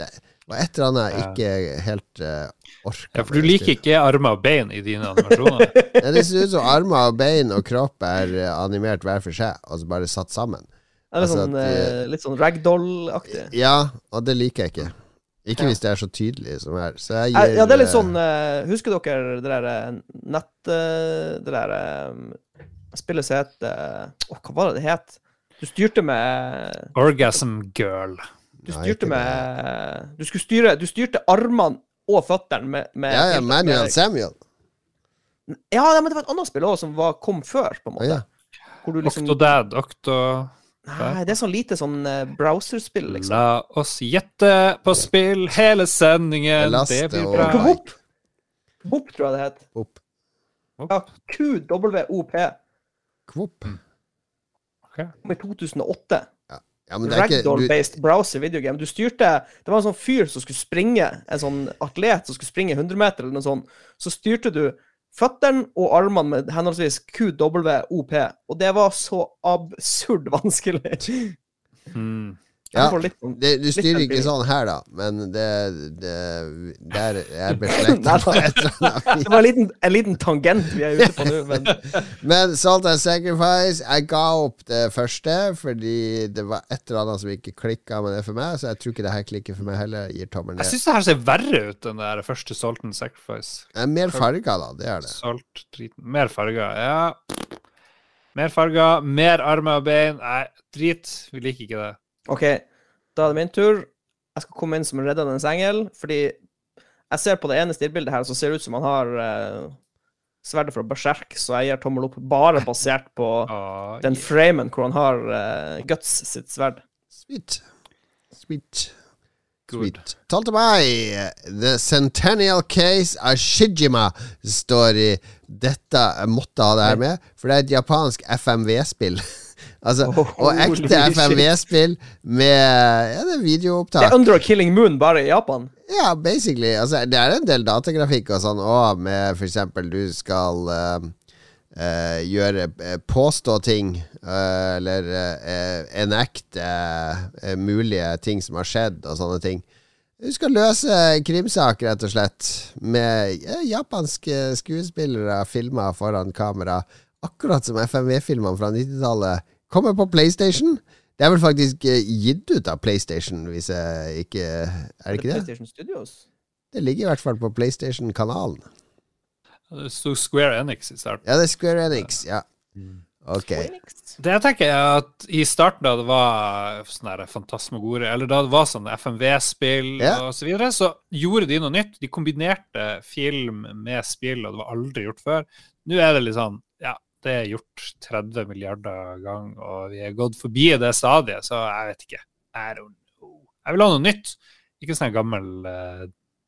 Det var et eller annet jeg ikke helt uh, orka. Ja, for du liker ikke armer og bein i dine animasjoner. Ja, det ser ut som armer og bein og kropp er eh, animert hver for seg, altså bare satt sammen. Det er Altså sånn, at eh, litt sånn ragdoll-aktig. Ja, og det liker jeg ikke. Ikke Ja. hvis det er så tydelig som her. Så jeg Ja, gir ja, det er litt eh, sånn eh, Husker dere det der eh, nett... eh, det der eh, spillet som het eh, Åh, hva var det det het? Du styrte med Orgasm girl. Du Nei, styrte ikke med Du skulle styre Du styrte armene og føttene med, med Ja, ja, med- Manuel Samuel. Ja, nei, men det var et annet spill også som var, kom før, på en Å, måte. ja. Hvor du liksom Octodad, Octo Nei, det er sånn lite sånn eh, browserspill, liksom. La oss gjette på spill hele sendingen. Det blir bra. Kvop! Kvop, tror jeg det het. Opp. Ja, QWOP. Kvop. Okay. Med 2008. Ja, men det er ikke du, Ragdoll-based browser videogame. Du styrte Det var en sånn fyr som skulle springe, en sånn atlet som skulle springe 100 meter eller noe sånt. Så styrte du føttene og armene med henholdsvis QWOP, og det var så absurd vanskelig. Mm. Ja, det, du styrer ikke sånn her, da, men det, det Der er beslekta på et eller annet. Det var en liten, en liten tangent vi er ute på nå, men Men Salt and Sacrifice Jeg ga opp det første fordi det var et eller annet som ikke klikka med det for meg, så jeg tror ikke det her klikker for meg heller. Jeg gir tommelen Jeg syns det her ser verre ut enn det der første Salt and Sacrifice. Er mer farger, da. Det er det. Salt, driten. Mer farger, ja. Mer farger, mer armer og bein. Nei, drit. Vi liker ikke det. OK, da er det min tur. Jeg skal komme inn som en reddende engel, fordi jeg ser på det ene stillbildet her så ser det ut som han har uh, sverdet fra Berserk, så jeg gir tommel opp bare basert på Ah, den framen hvor han har eh, Guts sitt sverd. Sweet. Sweet. Good. Sweet. 12. mai. The Centennial Case av Shijima står i Dette måtte ha det her med, for det er et japansk FMV-spill. altså, og ekte. FMV-spill med ja, det er Det er. Under Killing Moon, bare i Japan. Ja, basically. Altså, det er en del datagrafikk og sånn òg, med eksempel du skal uh, uh, gjøre uh, Påstå ting, eller uh, ekte eh, mulige ting som har skjedd, og sånne ting. Du skal løse krimsaker, rett og slett, med japanske skuespillere filma foran kamera. Akkurat som FMV-filmene fra 90-tallet. Kommer på PlayStation. Det er vel faktisk eh, gitt ut av PlayStation, hvis jeg ikke Er det ikke det? PlayStation Studios. Det ligger i hvert fall på PlayStation-kanalen. Det sto Square Enix i starten. Ja, det er Square Enix. Ja. Ok. Det jeg tenker er at I starten da det var sånn her fantasmagore, eller da det var sånn FMV-spill Ja. og så videre, så gjorde de noe nytt. De kombinerte film med spill, og det var aldri gjort før. Nå er det litt sånn Ja, det er gjort 30 milliarder gang, og vi er gått forbi det stadiet, så jeg vet ikke. Jeg vil ha noe nytt. Ikke sånn gammel uh,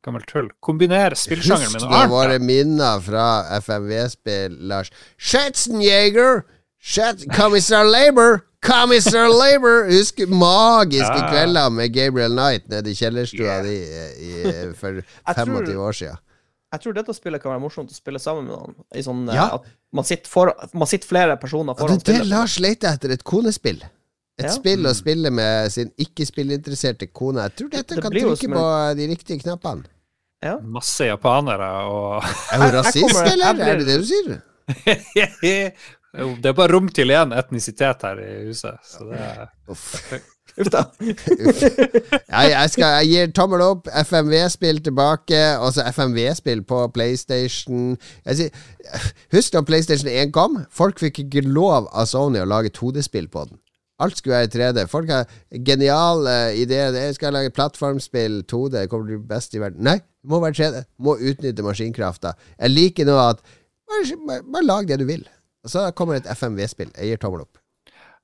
Gammel tull. Kombinere spillsjangeren Husk med noe annet. våre minner fra FMV-spill, Lars. Schätzenjäger! Schat Commissar Labour! Commissar Labour! Husk magiske Ja. kvelder med Gabriel Knight nede i kjellerstua Yeah. di i, i, for 25 tror- 25 år siden. Jeg tror dette spillet kan være morsomt å spille sammen med noen. I sånn, eh, Ja. at man sitter, for, man sitter flere personer Ja, spillet. det er det. Lars leter etter, et konespill. Et Ja. spill å spille med sin ikke-spillinteresserte kone. Jeg tror dette Det kan blir trykke på de riktige knappene. Ja. Masse japanere og Er hun Jeg- jeg rasist, kommer- eller? blir- Er det det du sier? Det er bare rom til én etnisitet her i huset, så det er Uff. Da. Ja, jeg, skal, jeg gir tommel opp. FMV-spill tilbake. Også FMV-spill på PlayStation. Sier, husk da PlayStation 1 kom? Folk fikk ikke lov av Sony å lage 2D-spill på den. Alt skulle være i 3D. Folk har geniale ideer. Jeg skal lage plattformspill 2D. Det kommer til å bli best i verden. Nei, det må være 3D. Må utnytte maskinkrafta. Jeg liker nå at bare, bare, bare lag det du vil. Og så kommer et FMV-spill. Jeg gir tommel opp.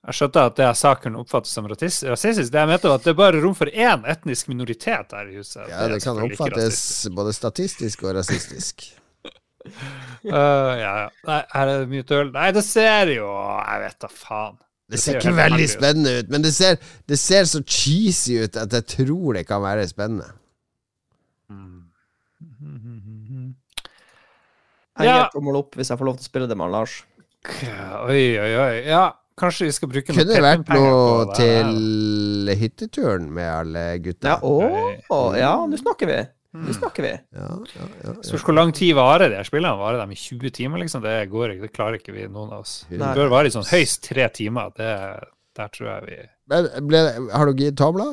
Jeg skjønte at det jeg sa kunne oppfattes som rasistisk. Det jeg mente var at det er bare rom for én etnisk minoritet her i huset. Ja, det det kan oppfattes både statistisk og rasistisk. uh, ja, ja. Nei, her er det mye tull. Nei, det ser jo Jeg vet da faen. Det ser ser ikke veldig ut. spennende ut, men det ser, det ser så cheesy ut at jeg tror det kan være spennende. Jeg Ja. gir tommel opp hvis jeg får lov til å spille det med Lars. Oi, oi, oi. Ja, kanskje vi skal bruke Kunne det vært noe det til hytteturen med alle gutta? Ja, å, ja, nå snakker vi. Nå snakker vi. Ja, ja, ja, Spørs hvor lang tid varer de her spillene. Varer de i 20 timer, liksom? Det går ikke, det klarer ikke vi, noen av oss. Det bør vare i sånn høyst tre timer. Det, der tror jeg vi Men ble, har du gitt tavla?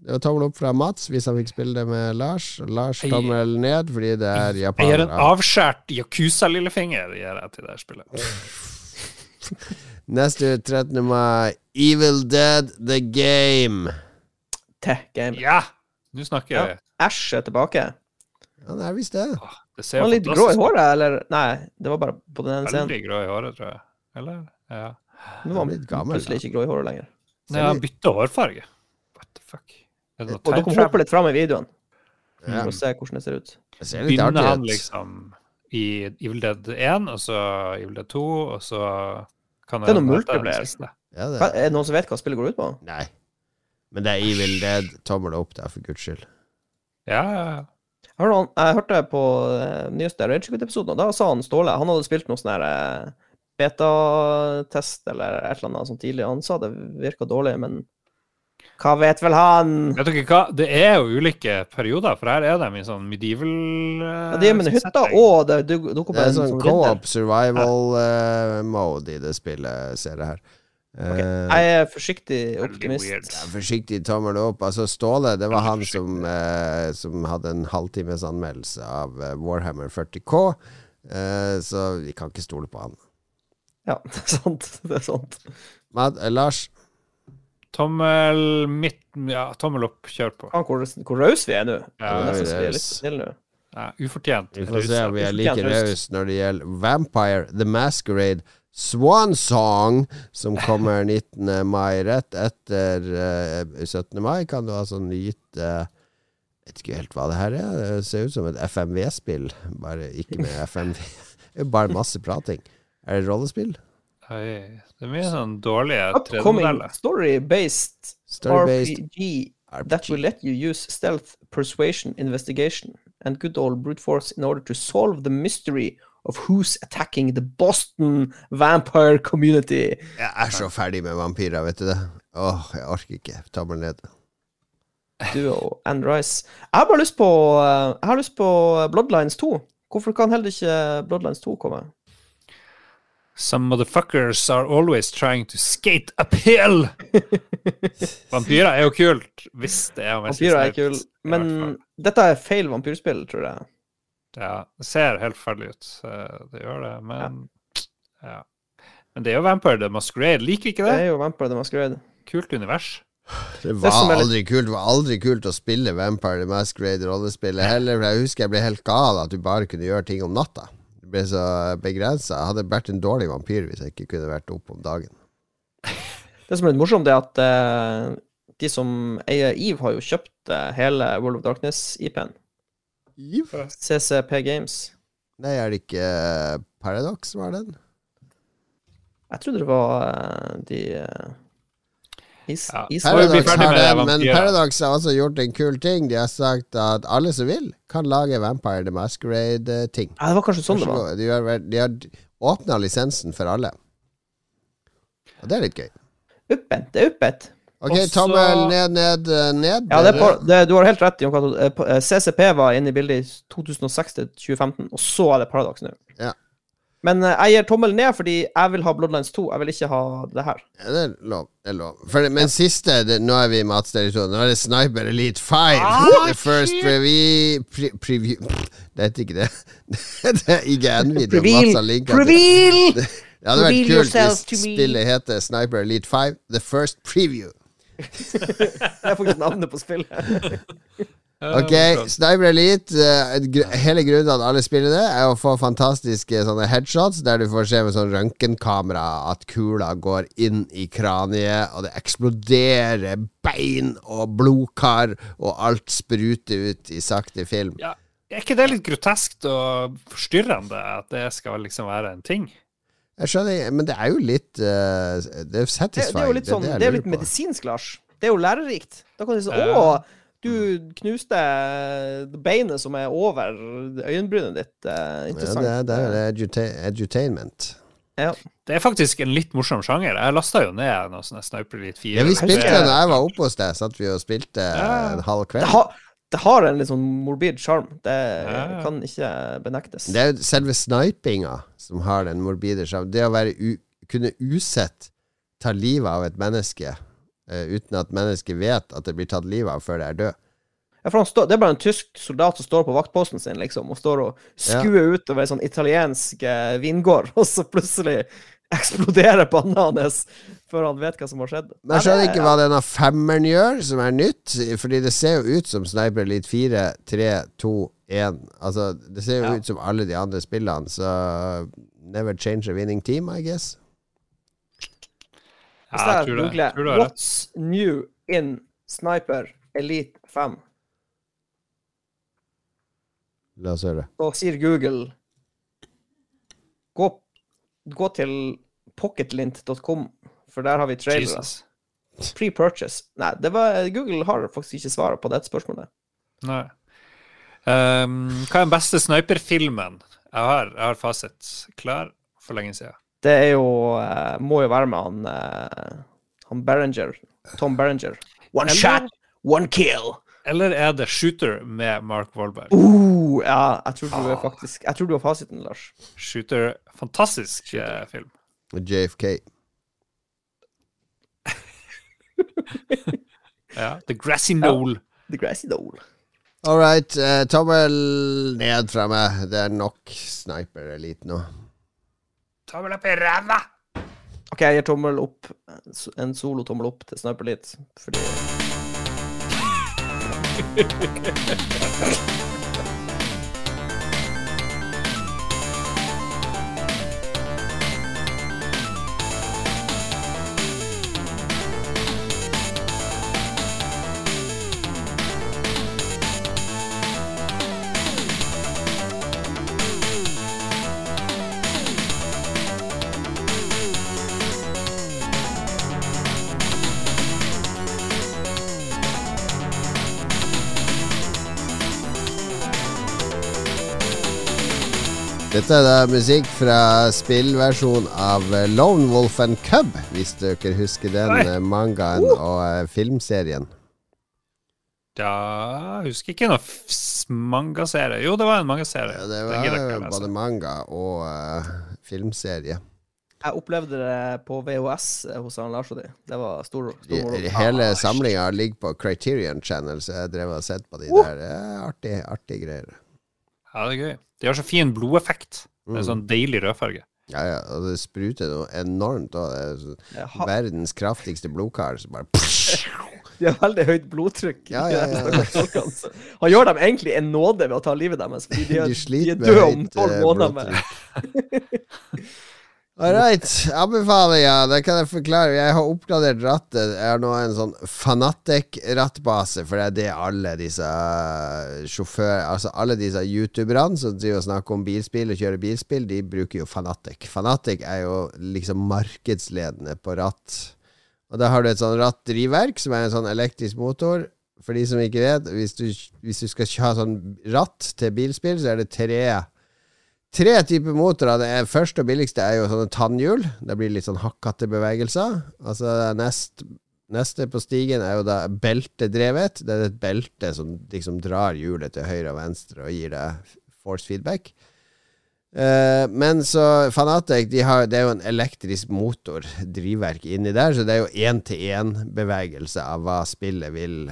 Det var tommel opp fra Mats hvis han fikk spille det med Lars. Lars tommel ned fordi det er Jeg gir en japanere. avskjært Yakuza-lillefinger gir jeg til det spillet. Neste ut 13. mai Evil Dead The Game. Tech game. Ja! Nå snakker jeg. vi. Æsj er tilbake. Ja, det er visst det. Det ser Var litt grå i håret, eller? Nei, det var bare på den ene scenen. Veldig grå i håret, tror jeg. Eller? Ja. Nå var han litt gammel, plutselig ikke grå i håret lenger. Nei, han bytta hårfarge. What the fuck? Og dere må hoppe litt fram i videoen Ja. for å se hvordan det ser ut. Det ser litt Begynner han liksom i Evil Dead 1, og så Evil Dead 2, og så kan Det er noe multiplayer. Ja, det er det noen som vet hva spillet går ut på? Nei. Men det er Evil Dead. Tommel opp der, for guds skyld. Ja, ja, ja. Jeg hørte på uh, nyeste Ragequit-episoden, og da sa han Ståle Han hadde spilt noe sånn eh, betatest eller et eller annet sånt tidlig. Han sa det virka dårlig, men hva vet vel han? Vet dere hva? Det er jo ulike perioder, for her er de i sånn medieval Ja, de er med hytta, og det du- dukker Det er sånn sånn co-op survival uh, mode i det spillet, ser jeg her. Okay. Jeg er forsiktig optimist. ja, forsiktig tommel opp. Altså, Ståle, det var han som, eh, som hadde en halvtimes anmeldelse av eh, Warhammer 40K, eh, så vi kan ikke stole på han. Ja, det er sant. Det er sant. Mad, eh, Lars? Tommel midt Ja, tommel opp, kjør på. Faen, hvor, hvor rause vi er nå. Ja, Det er nesten så vi er litt for snille nå. Ja, ufortjent. Vi får se om vi er like Fortjent høst. raus når det gjelder Vampire The Masquerade Swan Song, som kommer 19. mai. Rett etter eh, 17. mai kan du ha sånn Jeg Vet ikke helt hva det her er. Det ser ut som et FMV-spill, bare ikke med FMV. Det er bare masse prating. Er det rollespill? Oi, det er mye sånn dårlige Upcoming 3D-modeller. story-based RPG that will let you use stealth, persuasion, investigation, and good old brute force in order to solve the mystery of who's attacking the Boston vampire community. Jeg er så ferdig med vampyrer, vet du det. Åh, jeg orker ikke. Ta meg ned. Duo and Rise. Jeg har bare lyst på eh, Jeg har lyst på Bloodlines 2. Hvorfor kan heller ikke Bloodlines 2 komme? Some motherfuckers are always trying to skate uphill! Vampyrer er jo kult, hvis det er Vampyrer er kult kul, men dette er feil vampyrspill, tror jeg. Ja, det ser helt ferdig ut. eh, Det gjør det, men ja. Men det er jo Vampire the Masquerade. Liker ikke Det det? er jo Vampire the Masquerade. Kult univers. Det var litt- aldri kult Det var aldri kult å spille Vampire the Masquerade-rollespillet heller. For jeg husker jeg ble helt gal at du bare kunne gjøre ting om natta. Det ble så begrensa. Jeg hadde vært en dårlig vampyr hvis jeg ikke kunne vært oppe om dagen. Det som er litt morsomt, er at uh, de som eier Eve, har jo kjøpt uh, hele World of Darkness-IP-en. CCP Games. Nei, er det ikke Paradox Paradox, er den? Jeg trodde det var uh, de uh, is, Ja. is Paradox har med men. Paradox har også gjort en kul ting. De har sagt at alle som vil, kan lage Vampire the Masquerade-ting. Ja, det var kanskje sånn det var. De har, de har åpna lisensen for alle. Og det er litt gøy. Uppet. Det er uppet. Ok, Også- tommel ned, ned, eh, ned. Ja, det er på, det, du har helt rett. Jon Cato. Eh, eh, CCP var inne i bildet i 2006 til 2015, og så er det Paradox nå. Men eh, jeg gir tommel ned fordi jeg vil ha Bloodlines 2. Jeg vil ikke ha det her. Ja, det er lov. Det er lov. For, men siste det, Nå er vi i matsterritoriet. Nå er det Sniper Elite 5. The first preview pre, Preview Det heter ikke det. det er ikke en video. Preveal! Til- Det hadde vært Reveal kult hvis spillet heter Sniper Elite 5 The First Preview. Det er faktisk navnet på spillet. Ok, Sniper Elite eh, Hele grunnen til at alle spiller det, er å få fantastiske sånne headshots der du får se med sånn røntgenkamera at kula går inn i kraniet, og det eksploderer bein og blodkar, og alt spruter ut i sakte film. Ja. Er ikke det litt groteskt og forstyrrende at det skal liksom være en ting? Jeg skjønner, men det er jo litt uh, Det er satisfying. det er jo litt sånn, det er jo er litt medisinsk, Lars. Det er jo lærerikt. Da kan du si sånn, Å, du knuste beinet som er over øyenbrynet ditt. Interessant. Ja, det er, det er eduta edutainment. Ja. Det er faktisk en litt morsom sjanger. Jeg lasta jo ned noe sånn Sniper Elite 4. Ja, vi spilte den da jeg var oppe hos deg. Satt vi og spilte Ja. en halv Det, kveld. det har en litt sånn morbid sjarm. Det Ja. kan ikke benektes. Det er jo selve snipinga som har den morbide sjarmen. Det å være u kunne usett ta livet av et menneske eh, uten at mennesket vet at det blir tatt livet av før det er død. Ja, for står, det er bare en tysk soldat som står på vaktposten sin liksom, og står og skuer utover en sånn italiensk eh, vingård, og så plutselig eksploderer panna hans før han vet hva som har skjedd. Men jeg skjønner ikke hva denne femmeren gjør, som er nytt. Fordi det ser jo ut som Sniper Elite 4, 3, 2, 1. Altså, det ser jo Ja. ut som alle de andre spillene, så Never change a winning team, I guess. Hvis jeg jeg det. googler. 'What's new in Sniper Elite 5', La oss høre. så sier Google Gå, gå til pocketlint.com, for der har vi trailere. Pre-purchase. Nei, det var, Google har faktisk ikke svaret på dette spørsmålet. Nei. Um, hva er den beste sniperfilmen? Jeg har, jeg har fasit klar for lenge siden. Det er jo eh, Må jo være med han eh, Han Berenger. Tom Berenger. One Eller- shot, one kill. Eller er det Shooter med Mark Wahlberg? Uh, ja, jeg tror du er faktisk Jeg tror du har fasiten, Lars. Shooter, fantastisk eh, film. JFK. Ja. The Grassy Knoll. The Grassy Knoll. All right. Uh, tommel ned fra meg. Det er nok Sniper Elite nå. Tommel opp i ræva! OK, jeg gir tommel opp. En solo-tommel opp til Snøpelit, fordi Dette er da musikk fra spillversjon av eh, Lone Wolf and Cub, hvis dere husker den Oi. mangaen mangaen og filmserien filmserien. husker jeg ikke noen mangaserie. Jo, det var en mangaserie. Ja, det var både manga og uh, filmserie. Jeg opplevde det på VHS hos han Lars og de. Det var stor, stor moro. hele samlinga ligger på Criterion Channel, så jeg drev og sett på de der. Det er artig, artig greier. Ja, det er gøy. De har så fin blodeffekt. Med En sånn deilig rødfarge. Ja, ja, og det spruter noe enormt. Og det er så- har- verdens kraftigste blodkar som bare De har veldig høyt blodtrykk. Ja, ja, ja. de folkene. Så Han gjør dem egentlig en nåde ved å ta livet deres, fordi de, er- De de sliter er med døde om tolv eh, måneder. Med. All right. Anbefalinger. Det kan jeg forklare. Jeg har oppgradert rattet. Jeg har nå en sånn Fanatic-rattbase, for det er det alle disse sjåfører. Altså alle disse youtuberne som driver og snakker om bilspill og kjører bilspill, de bruker jo Fanatic. Fanatic er jo liksom markedsledende på ratt. Og da har du et sånn rattdrivverk, som er en sånn elektrisk motor. For de som ikke vet, hvis du, hvis du skal ha sånn ratt til bilspill, så er det tre Tre typer motorer. Det første og billigste er jo sånne tannhjul. Det blir litt sånn hakkete bevegelser. Altså nest, Neste på stigen er jo da beltedrevet. Det er et belte som liksom drar hjulet til høyre og venstre og gir deg force feedback. Uh, men så Fanatec de har, det er jo en elektrisk motor, drivverk, inni der, så det er jo én-til-én-bevegelse av hva spillet vil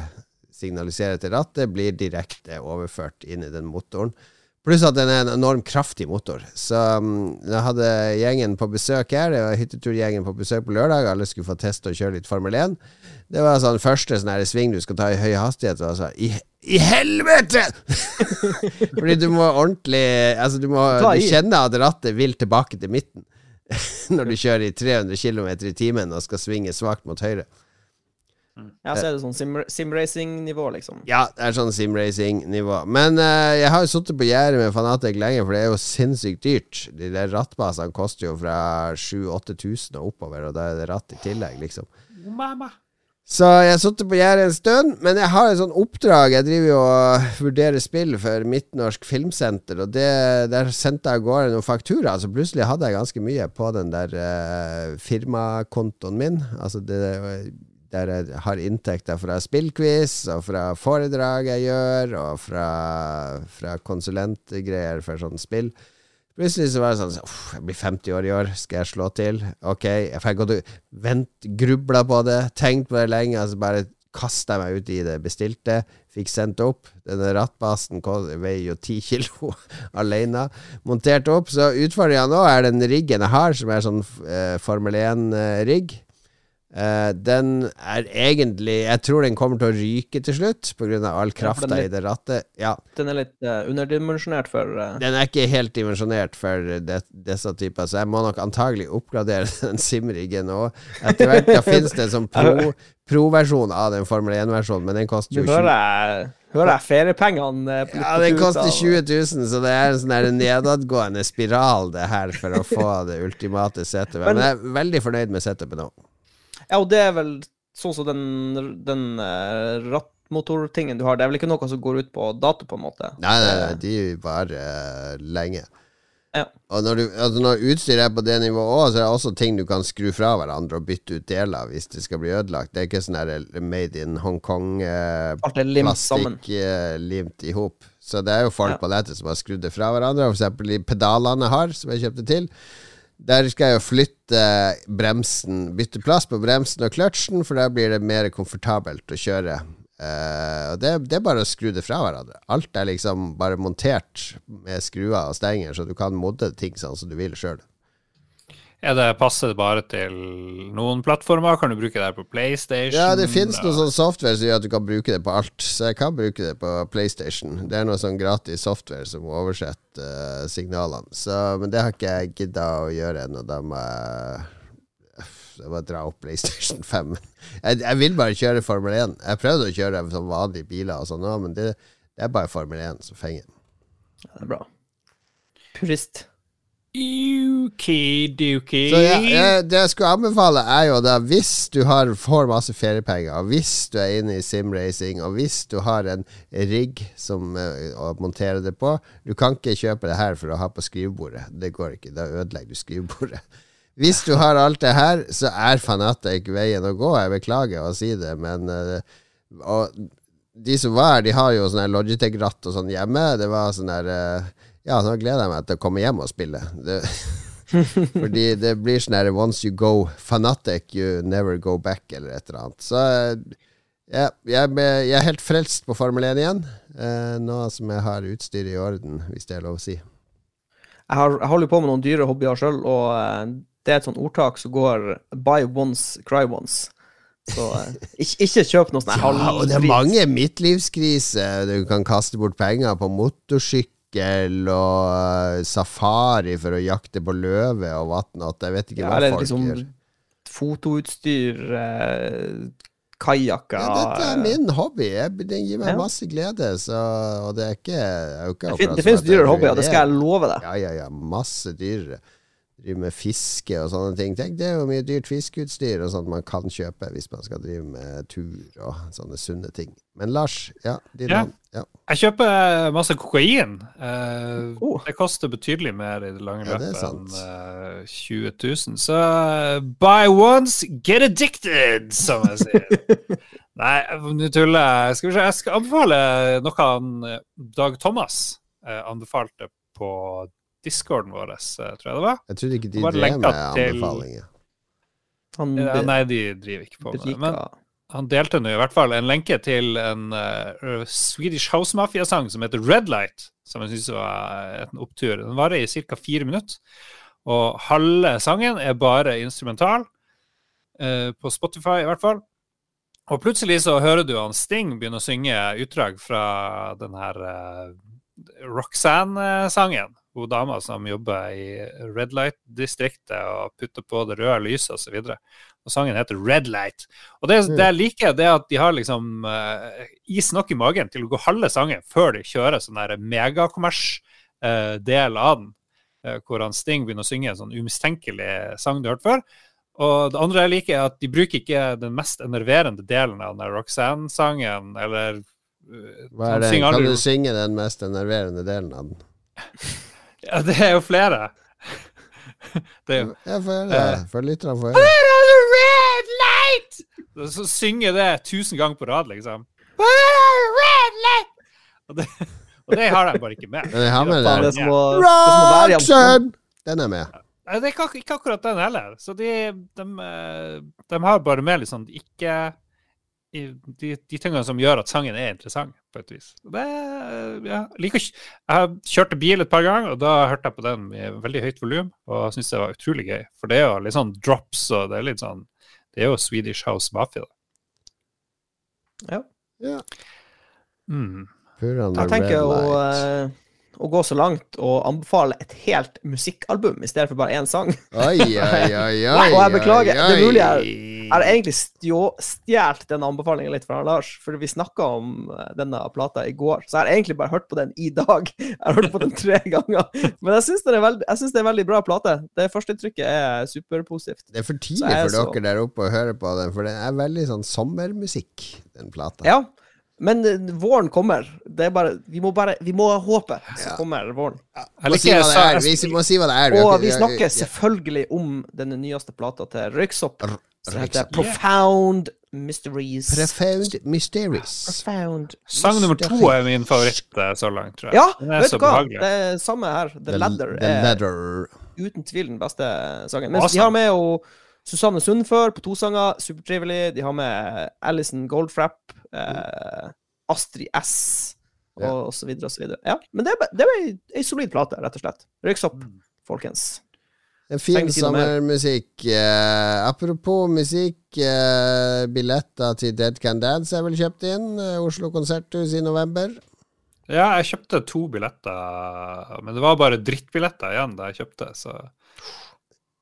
signalisere til rattet, blir direkte overført inn i den motoren. Pluss at den er en enormt kraftig motor. Så um, jeg hadde gjengen på besøk her. Det var hytteturgjengen på besøk på lørdag. Alle skulle få teste og kjøre litt Formel 1. Det var sånn første sånn sving du skal ta i høy hastighet. Og så, I, I helvete! Fordi du må ordentlig Altså, du må du i. at rattet vil tilbake til midten. Når du kjører i 300 km i timen og skal svinge svakt mot høyre. Ja, så er det sånn simracing-nivå, liksom. Ja, det er sånn simracing-nivå. Men uh, jeg har jo sittet på gjerdet med Fanatic lenge, for det er jo sinnssykt dyrt. De der rattbasene koster jo fra 7000-8000 og oppover, og da er det ratt i tillegg, liksom. Mama. Så jeg har sittet på gjerdet en stund, men jeg har et sånn oppdrag. Jeg driver jo og vurderer spill for Midtnorsk Filmsenter, og det, der sendte jeg av gårde noen fakturaer. Så plutselig hadde jeg ganske mye på den der uh, firmakontoen min. Altså det, der jeg har inntekter fra spillquiz, og fra foredrag jeg gjør, og fra, fra konsulentgreier for sånn spill. Plutselig så var det sånn Jeg blir 50 år i år, skal jeg slå til? Ok, jeg fikk gått og vent, grubla på det, tenkt på det lenge, altså bare kasta jeg meg ut i det, bestilte, fikk sendt opp. Denne rattbasen veier jo 10 kilo alene. Montert opp. Så utfordringa nå er den riggen jeg har, som er sånn eh, Formel 1-rigg. Eh, den er egentlig Jeg tror den kommer til å ryke til slutt, pga. all Ja, krafta er i det rattet. Ja, Den er litt uh, underdimensjonert for uh... den er ikke helt dimensjonert for det, disse typer, så jeg må nok antagelig oppgradere den simriggen òg. Etter hvert da finnes det en sånn pro- pro-versjon av den Formel 1-versjonen, men den koster jo 20 hører hører jeg feriepengene ja, den koster 20 000, så det er en sånn nedadgående spiral, det her, for å få det ultimate setupet. Men jeg er veldig fornøyd med setupet nå. Ja, og det er vel sånn som den, den uh, rattmotortingen du har, det er vel ikke noe som går ut på dato, på en måte? Nei, nei, nei de varer eh, lenge. Ja. Og når, du, altså når utstyret er på det nivået så er det også ting du kan skru fra hverandre og bytte ut deler hvis det skal bli ødelagt. Det er ikke sånn her made in Hongkong eh, limt eh, i hop. Så det er jo folk Ja. på nettet som har skrudd det fra hverandre. Eksempel de pedalene jeg har, som jeg kjøpte til. Der skal jeg jo flytte bremsen, bytte plass på bremsen og kløtsjen, for der blir det mer komfortabelt å kjøre. Uh, og det, det er bare å skru det fra hverandre. Alt er liksom bare montert med skruer og stenger, så du kan modde ting sånn som du vil sjøl. Er det passer det bare til noen plattformer? Kan du bruke det her på PlayStation? Ja, det finnes noe sånn software som gjør at du kan bruke det på alt, så jeg kan bruke det på PlayStation. Det er noe sånn gratis software som oversetter uh, signalene. Så, men det har ikke jeg gidda å gjøre ennå. Da må jeg jeg må dra opp PlayStation 5. Jeg, jeg vil bare kjøre Formel 1. Jeg prøvde å kjøre sånn vanlige biler og sånn men det, det er bare Formel 1 som fenger. Ja, det er bra. Purist. Uki-duki. Så jeg, det jeg skulle anbefale, er jo da hvis du har, får masse feriepenger, og hvis du er inne i simracing, og hvis du har en rigg som eh, å montere det på Du kan ikke kjøpe det her for å ha på skrivebordet. Det går ikke. Da ødelegger du skrivebordet. Hvis du har alt det her, så er Fanatic veien å gå. Jeg beklager å si det, men eh, Og de som var her, de har jo sånn Logitech-ratt og sånn hjemme. Det var sånn der eh, Ja, nå gleder jeg meg til å komme hjem og spille. Det, fordi det blir sånn her Once you go fanatic, you never go back, eller et eller annet. Så ja, jeg, jeg er helt frelst på Formel 1 igjen, eh, nå som jeg har utstyret i orden, hvis det er lov å si. Jeg, har, jeg holder på med noen dyre hobbyer sjøl, og eh, det er et sånt ordtak som går 'buy once, cry once'. Så eh, ikke, ikke kjøp noe sånt. Ja, og det er mange midtlivskriser. Du kan kaste bort penger på motorsykkel og eh, safari for å jakte på løve og whatnot. Jeg vet ikke Ja, hva eller folk liksom gjør. fotoutstyr, eh, kajakker Ja, dette er min hobby. Den gir meg Ja. masse glede. Så, og det er ikke, er ikke Det, fin, det finnes dyrere hobbyer, det skal jeg love deg. Ja, ja, ja. Masse dyrere. Drive med fiske og sånne ting. Tenk, det er jo mye dyrt fiskeutstyr og sånt man kan kjøpe hvis man skal drive med tur og sånne sunne ting. Men Lars, ja, din Ja. Ja. Jeg kjøper masse kokain. Eh, Oh. Det koster betydelig mer i det lange Ja, det løpet enn eh, 20 000. Så eh, buy once, get addicted, som jeg sier. Nei, nå tuller jeg. Skal vi se, jeg skal anbefale noe han eh, Dag Thomas eh, anbefalte på discorden vår, eh, tror jeg det var. Jeg trodde ikke de drev med anbefalinger. Til... Ja, nei, de driver ikke på med det. Men han delte nå i hvert fall en lenke til en uh, Swedish House Mafia-sang som heter Red Light, som jeg syns var en opptur. Den varer i ca. fire minutter, og halve sangen er bare instrumental, Uh, på Spotify i hvert fall. Og plutselig så hører du han Sting begynne å synge utdrag fra den her uh, Roxanne-sangen. Hun dama som jobber i Red Light-distriktet og putter på det røde lyset osv. Og, og sangen heter Red Light. Og det, det jeg liker, det er at de har liksom uh, is nok i magen til å gå halve sangen før de kjører sånn megakommers-del av den. uh, hvor han Sting begynner å synge en sånn umistenkelig sang du har hørt før. Og det andre jeg liker, er at de bruker ikke den mest enerverende delen av den Roxanne-sangen, eller uh, Hva er det? Kan du synge den mest enerverende delen av den? Ja, det er jo flere. det er jo Ja, få høre. Eh. For lytterne får høre. Red light! Så synger det tusen ganger på rad, liksom. Red light! Og det, og det har de bare ikke med. Men jeg har med det det Roxanne! Den er med. Det er ikke, ikke akkurat den heller. Så de, de, eh, de har bare med litt sånn ikke de, de tingene som gjør at sangen er interessant, på et vis. Det, ja, like, Jeg kjørte bil et par ganger, og da hørte jeg på den med veldig høyt volum, og syntes det var utrolig gøy. For det er jo litt sånn drops, og det er litt sånn Det er jo Swedish House Mafia, da. Ja. Ja. Mm. Jeg tenker å, å gå så langt og anbefale et helt musikkalbum i stedet for bare én sang. Oi, oi, oi, oi. Og jeg beklager, det er mulig jeg- har egentlig stjå- stjålet den anbefalingen litt fra Lars, fordi vi snakka om eh, denne plata i går. Så jeg har egentlig bare hørt på den i dag. Jeg har hørt på den tre ganger. Men jeg syns det, er en veldig bra plate. Det førsteinntrykket er superpositivt. Det er for tidlig for dere for så- der oppe å høre på den, for det er veldig sånn sommermusikk, den plata. Ja, men eh, våren kommer. Det er bare Vi må bare Vi må håpe, så Ja. kommer våren. Jeg Må si liker det sa- er. Vi må si hva det er. Og vi snakker selvfølgelig om den nyeste plata til Røyksopp. Som heter Profound Mysteries. Profound Mysteries. Profound Sang nummer to er min favoritt eh, så langt, tror jeg. Ja, Den er vet så hva? behagelig. Det er samme her. The, The- Ladder The er Ladder. uten tvil den beste sangen. Mens Awesome. de har med jo Susanne Sundfør på to sanger, supertrivelig. De har med Alison Goldfrapp, eh, Astrid S, og, Ja. og så videre og så videre. Ja, men det er, det er ei, ei solid plate, rett og slett. Røyksopp, Mm. folkens. En fin sommermusikk. Eh, apropos musikk, eh, billetter til Dead Can Dance er vel kjøpt inn. Eh, Oslo Konserthus i november. Ja, jeg kjøpte to billetter, men det var bare drittbilletter igjen da jeg kjøpte, så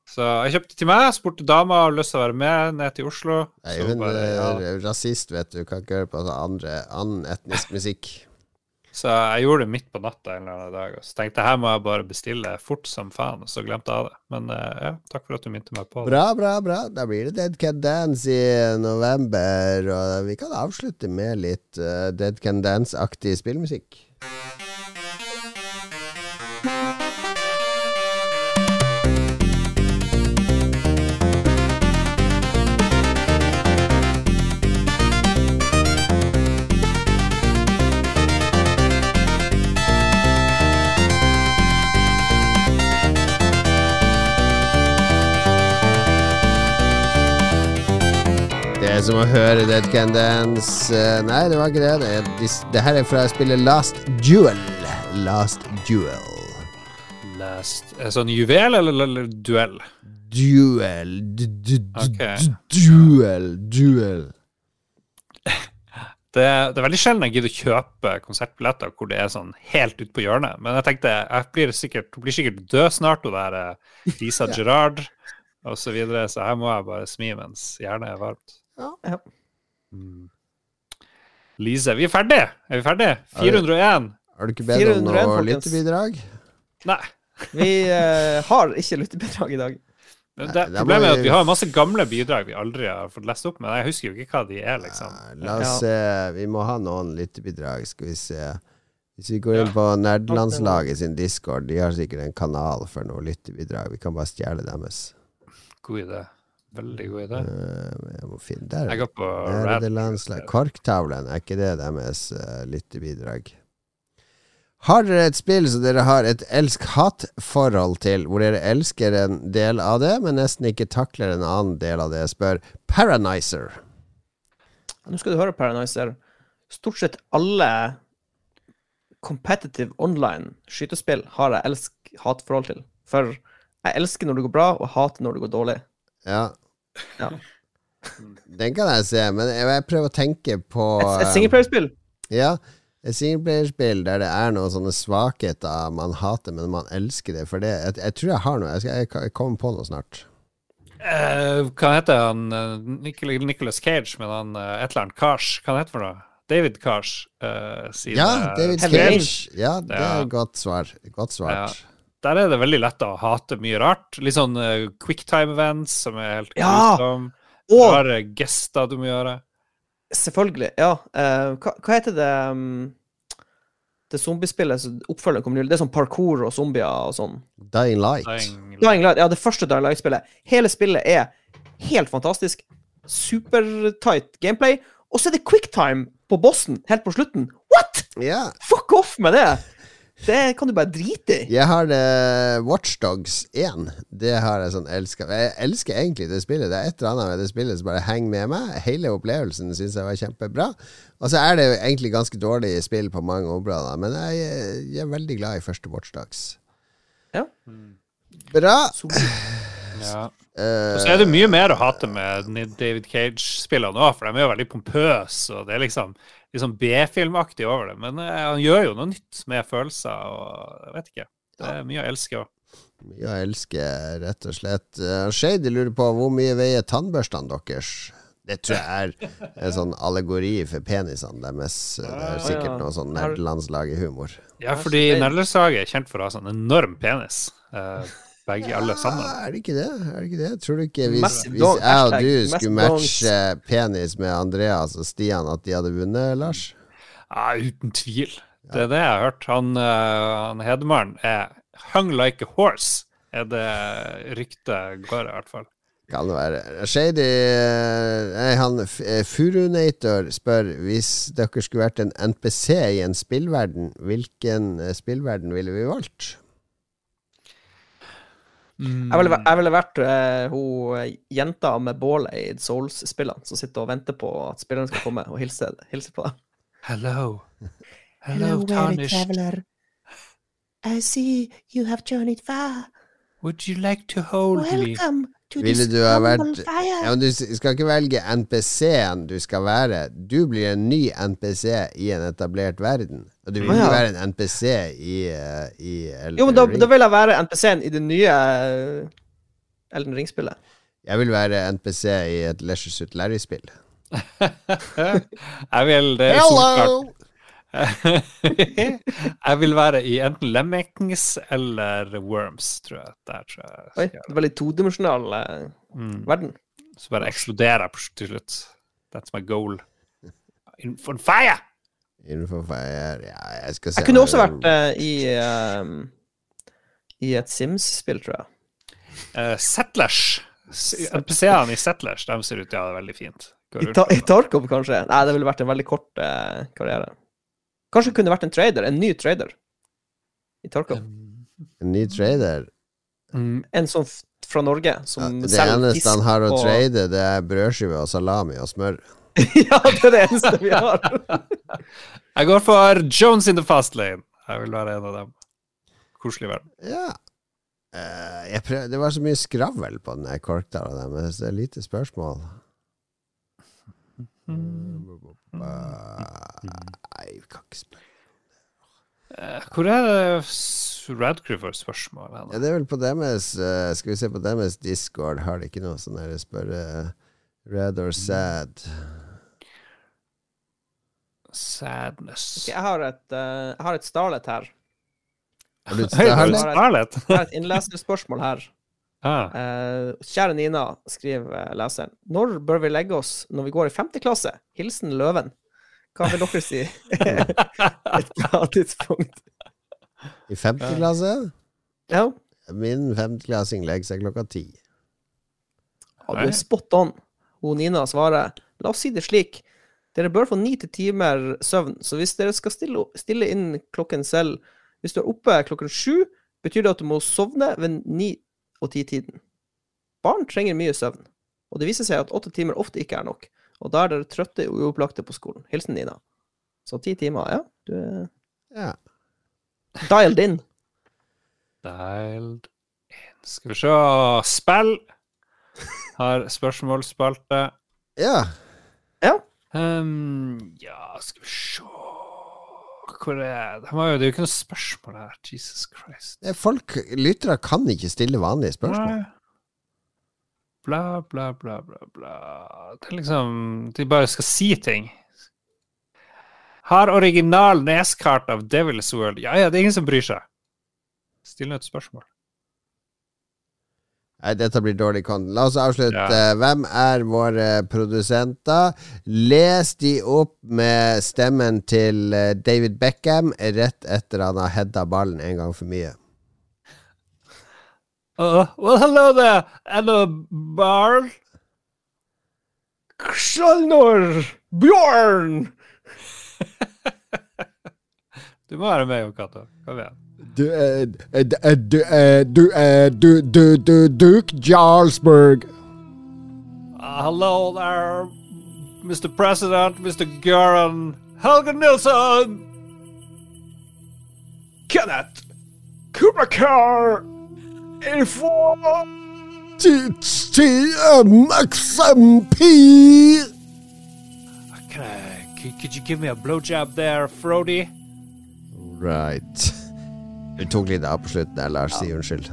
Så jeg kjøpte til meg, spurte dama har lyst til å være med ned til Oslo. Nei, hun bare, ja. er rasist, vet du. Kan ikke høre på andre, annen etnisk musikk. Så jeg gjorde det midt på natta en eller annen dag, og så tenkte jeg her må jeg bare bestille fort som faen, og så glemte jeg det. Men eh, ja, takk for at du minte meg på det. Bra, bra, bra. Da blir det Dead Can Dance i november. Og vi kan avslutte med litt uh, Dead Can Dance-aktig spillmusikk. Som å høre Dead Can Dance Eh, Nei, det var ikke det. Det, er, her er fra spillet Last Duel. Last Duel. Last, eh, sånn juvel eller, eller duell? Duel. Duel Duel Det, det er veldig sjelden jeg gidder å kjøpe konsertbilletter hvor det er sånn helt ute på hjørnet. Men jeg tenkte jeg blir sikkert, hun blir sikkert død snart, hun der Lisa Gerrard og så videre, så her må jeg bare smi mens hjernen er varmt. Ja. Ja. Mm. Lise, vi er ferdige! Er vi ferdige? 401? Har du ikke bedt om 401, noe folkens. lyttebidrag? Nei. Vi uh, har ikke lyttebidrag i dag. Nei, det, problemet er at vi har masse gamle bidrag vi aldri har fått lest opp, men jeg husker jo ikke hva de er, liksom. La oss se. Vi må ha noen lyttebidrag, skal vi se. Hvis vi går inn på Nerdelandslaget sin discord, de har sikkert en kanal for noe lyttebidrag. Vi kan bare stjele deres. God idé. Veldig god idé. Uh, jeg må finne Der. Jeg går på det landslag. Korktavlen, er ikke det deres uh, lyttebidrag? Har dere et spill som dere har et elsk-hat-forhold til, hvor dere elsker en del av det, men nesten ikke takler en annen del av det, spør Paranizer. Nå skal du høre, Paranizer. Stort sett alle competitive online skytespill har jeg elsk-hat-forhold til. For jeg elsker når det går bra, og hater når det går dårlig. Ja. Ja. Den kan jeg se, men jeg, jeg prøver å tenke på Et, et eh, singleplayerspill. Ja, et singleplayerspill der det er noen sånne svakheter man hater, men man elsker det for det. Jeg, jeg tror jeg har noe. Jeg, skal, jeg, jeg kommer på noe snart. Uh, hva heter han uh, Nicholas Cage, med han uh, et eller annet Kars? Hva heter han for noe? David Kars. Uh, sine Ja, David Cage. Ja, det er et godt svar. Godt svart. Der er det veldig lett å hate mye rart. Litt sånn uh, quicktime events som er helt Ja! grusom. Og Rare gester du må gjøre. selvfølgelig, ja. Uh, hva, hva heter det um, Det zombiespillet som oppfølgeren kommer? Det er sånn parkour og zombier og sånn. Dying Light. Dying- Dying Light, ja, det første Dying Light-spillet. Hele spillet er helt fantastisk. Supertight gameplay. Og så er det quicktime på bossen helt på slutten. What?! Yeah. Fuck off med det! Det kan du bare drite i. Jeg har uh, Watchdogs 1. Det har jeg sånn elska. Jeg elsker egentlig det spillet. Det er et eller annet med det spillet som bare henger med meg. Hele opplevelsen syns jeg var kjempebra. Og så er det jo egentlig ganske dårlig spill på mange områder, men jeg, jeg er veldig glad i første Watchdogs. Ja. Bra. Ja. Eh, Og så er det mye mer å hate med David Cage-spillene òg, for de er jo veldig pompøse, og det er liksom, liksom B-filmaktig over det. Men uh, han gjør jo noe nytt med følelser, og jeg vet ikke. Det er mye å elske òg. Mye å elske, rett og slett. Uh, Shady lurer på hvor mye veier tannbørstene deres? Det tror jeg er en sånn allegori for penisene deres. Det er sikkert noe sånn Har- nerdelandslaget-humor. Ja, fordi Nerdelandslaget er kjent for å ha sånn enorm penis. Eh, begge alle sammen. Er det ikke det? Er det ikke det? Tror du ikke hvis, Massive hvis dong, jeg og du skulle matche penis med Andreas og Stian, at de hadde vunnet, Lars? Ja, uten tvil. Det er det jeg har hørt. Han, uh, han Hedmarn er hung like a horse, er det ryktet går, i hvert fall. Kan det være. Shady eh, Nei, han eh, Furunator spør hvis dere skulle vært en NPC i en spillverden, hvilken eh, spillverden ville vi valgt? Jeg, ville, jeg ville vært uh, hun eh, jenta med bålet i Souls-spillene som sitter og venter på at spillerne skal komme og hilse, hilse på dem. Hello. Hello, Tarnished. I see you have journeyed far. Would you like to hold me? To Ville du ha vært ja, Du skal ikke velge NPC-en du skal være. Du blir en ny NPC i en etablert verden. Du vil jo ja. være en NPC i, eh, i Elden Jo, men da, Ring. da vil jeg være NPC-en i det nye eh, Elden Ring-spillet. Jeg vil være NPC i et Leisure Suit Larry-spill. Jeg vil det Hello! jeg vil være i enten Lemmings eller Worms, tror jeg. Der tror jeg. Oi, det er veldig todimensjonal eh, Mm. verden. Så bare eksploderer jeg til slutt. That's my goal. In for fire! Innenfor fire Ja, jeg skal se Jeg kunne også vært uh, i eh, I et Sims-spill, tror jeg. Uh, Settlers. NPC-ene i Settlers de ser ut til å ha det veldig fint. I, ta I Tarkov, kanskje? Nei, det ville vært en veldig kort uh, karriere. Kanskje kunne vært en trader. En ny trader i Tarkov. En ny trader. Mm, En sånn fra Norge som Ja, det selger eneste han har å og- trade, det er brødskive og salami og smør. ja, det er det eneste vi har. Jeg går for Jones in the fast lane. Jeg vil være en av dem. Koselig verden. Ja. Uh, jeg prøv, det var så mye skravl på den korktalen der, men det er lite spørsmål. Nei, vi kan ikke spørre. Eh, hvor er Radcrew for spørsmål? hen? Ja, det er vel på deres Skal vi se på deres Discord, har de ikke noe sånn der spørre Red or sad? Sadness. Okay, jeg har et, uh, jeg har et Starlet her. Har du et Starlet? Jeg har et innleserspørsmål her. Ah. Uh, kjære Nina, skriver eh, leseren. Når bør vi legge oss når vi går i femte klasse? Hilsen Løven. Hva vil dere si? Et bra tidspunkt. I femte klasse? Ja, Min femteklassing legger seg klokka ti. ja, du er spot on. Hun Nina svarer La oss si det slik. Dere bør få ni til timer søvn, så hvis dere skal stille, stille inn klokken selv Hvis du er oppe klokken sju, betyr det at du må sovne ved ni og ti-tiden. Barn trenger mye søvn, og det viser seg at åtte timer ofte ikke er nok. Og da er dere trøtte og uopplagte på skolen. Hilsen Nina. Så ti timer, ja. Du er Ja. dialed in. Dialed in. Skal vi se Spill har spørsmålsspalte. ja. Ja. Um, ja, skal vi se Hvor er det? Det er jo ikke noe spørsmål her. Jesus Christ. Er Folk, lyttere kan ikke stille vanlige spørsmål. Nei. Bla, bla, bla, bla, bla. Det er liksom De bare skal si ting. Har original neskart av Devil's World Ja, ja, det er ingen som bryr seg. Still nå et spørsmål. Nei, dette blir dårlig content. La oss avslutte. Ja. Hvem er våre produsenter? Les de opp med stemmen til eh, David Beckham rett etter han har heada ballen en gang for mye. Uh, well, hello there, Anna Barl. Skjølnor! Bjørn! Du må være med, Jon Cato. Kom igjen. Du eh, eh, eh, Du Du Du Du Du Duke Jarlsberg. Uh, hello there, Mr. President, Mr. Göran Helge Nilsson. Kenneth! Kubakar! Info! XMP! Uh, can I, could, could you give me a blowjob there, Frody? Right. Du tok litt av på slutten der, Lars. Si unnskyld.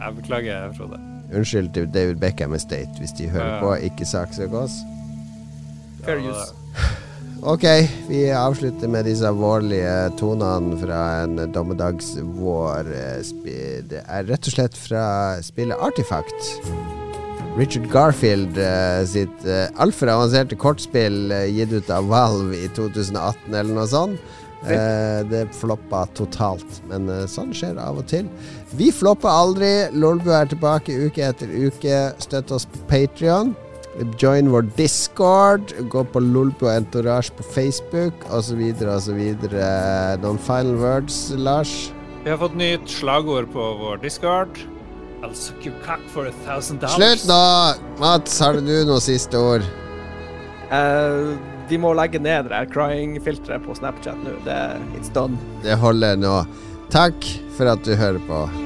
Jeg beklager, Frode. Unnskyld til David Beckham Estate hvis de hører på. Ikke saksøk oss. Fair use. Ok, vi avslutter med disse vårlige tonene fra en dommedagsvår. eh, Det er rett og slett fra spillet Artifact. Richard Garfield eh, sitt eh, altfor avanserte kortspill gitt ut av Valve i 2018 eller noe sånt. Eh, det floppa totalt, men eh, sånn skjer av og til. Vi flopper aldri. Lolbu er tilbake uke etter uke. Støtt oss på Patrion. Join vår Discord. Gå på Lolbu Entourage på Facebook, osv., osv. Noen final words, Lars? Vi har fått nytt slagord på vår discord. I'll suck your cock for a thousand dollars. Slutt nå! Mats, har du noe siste ord? Eh, de må legge ned det her crying-filteret på Snapchat nå. Det It's done. Det holder nå. Takk for at du hører på.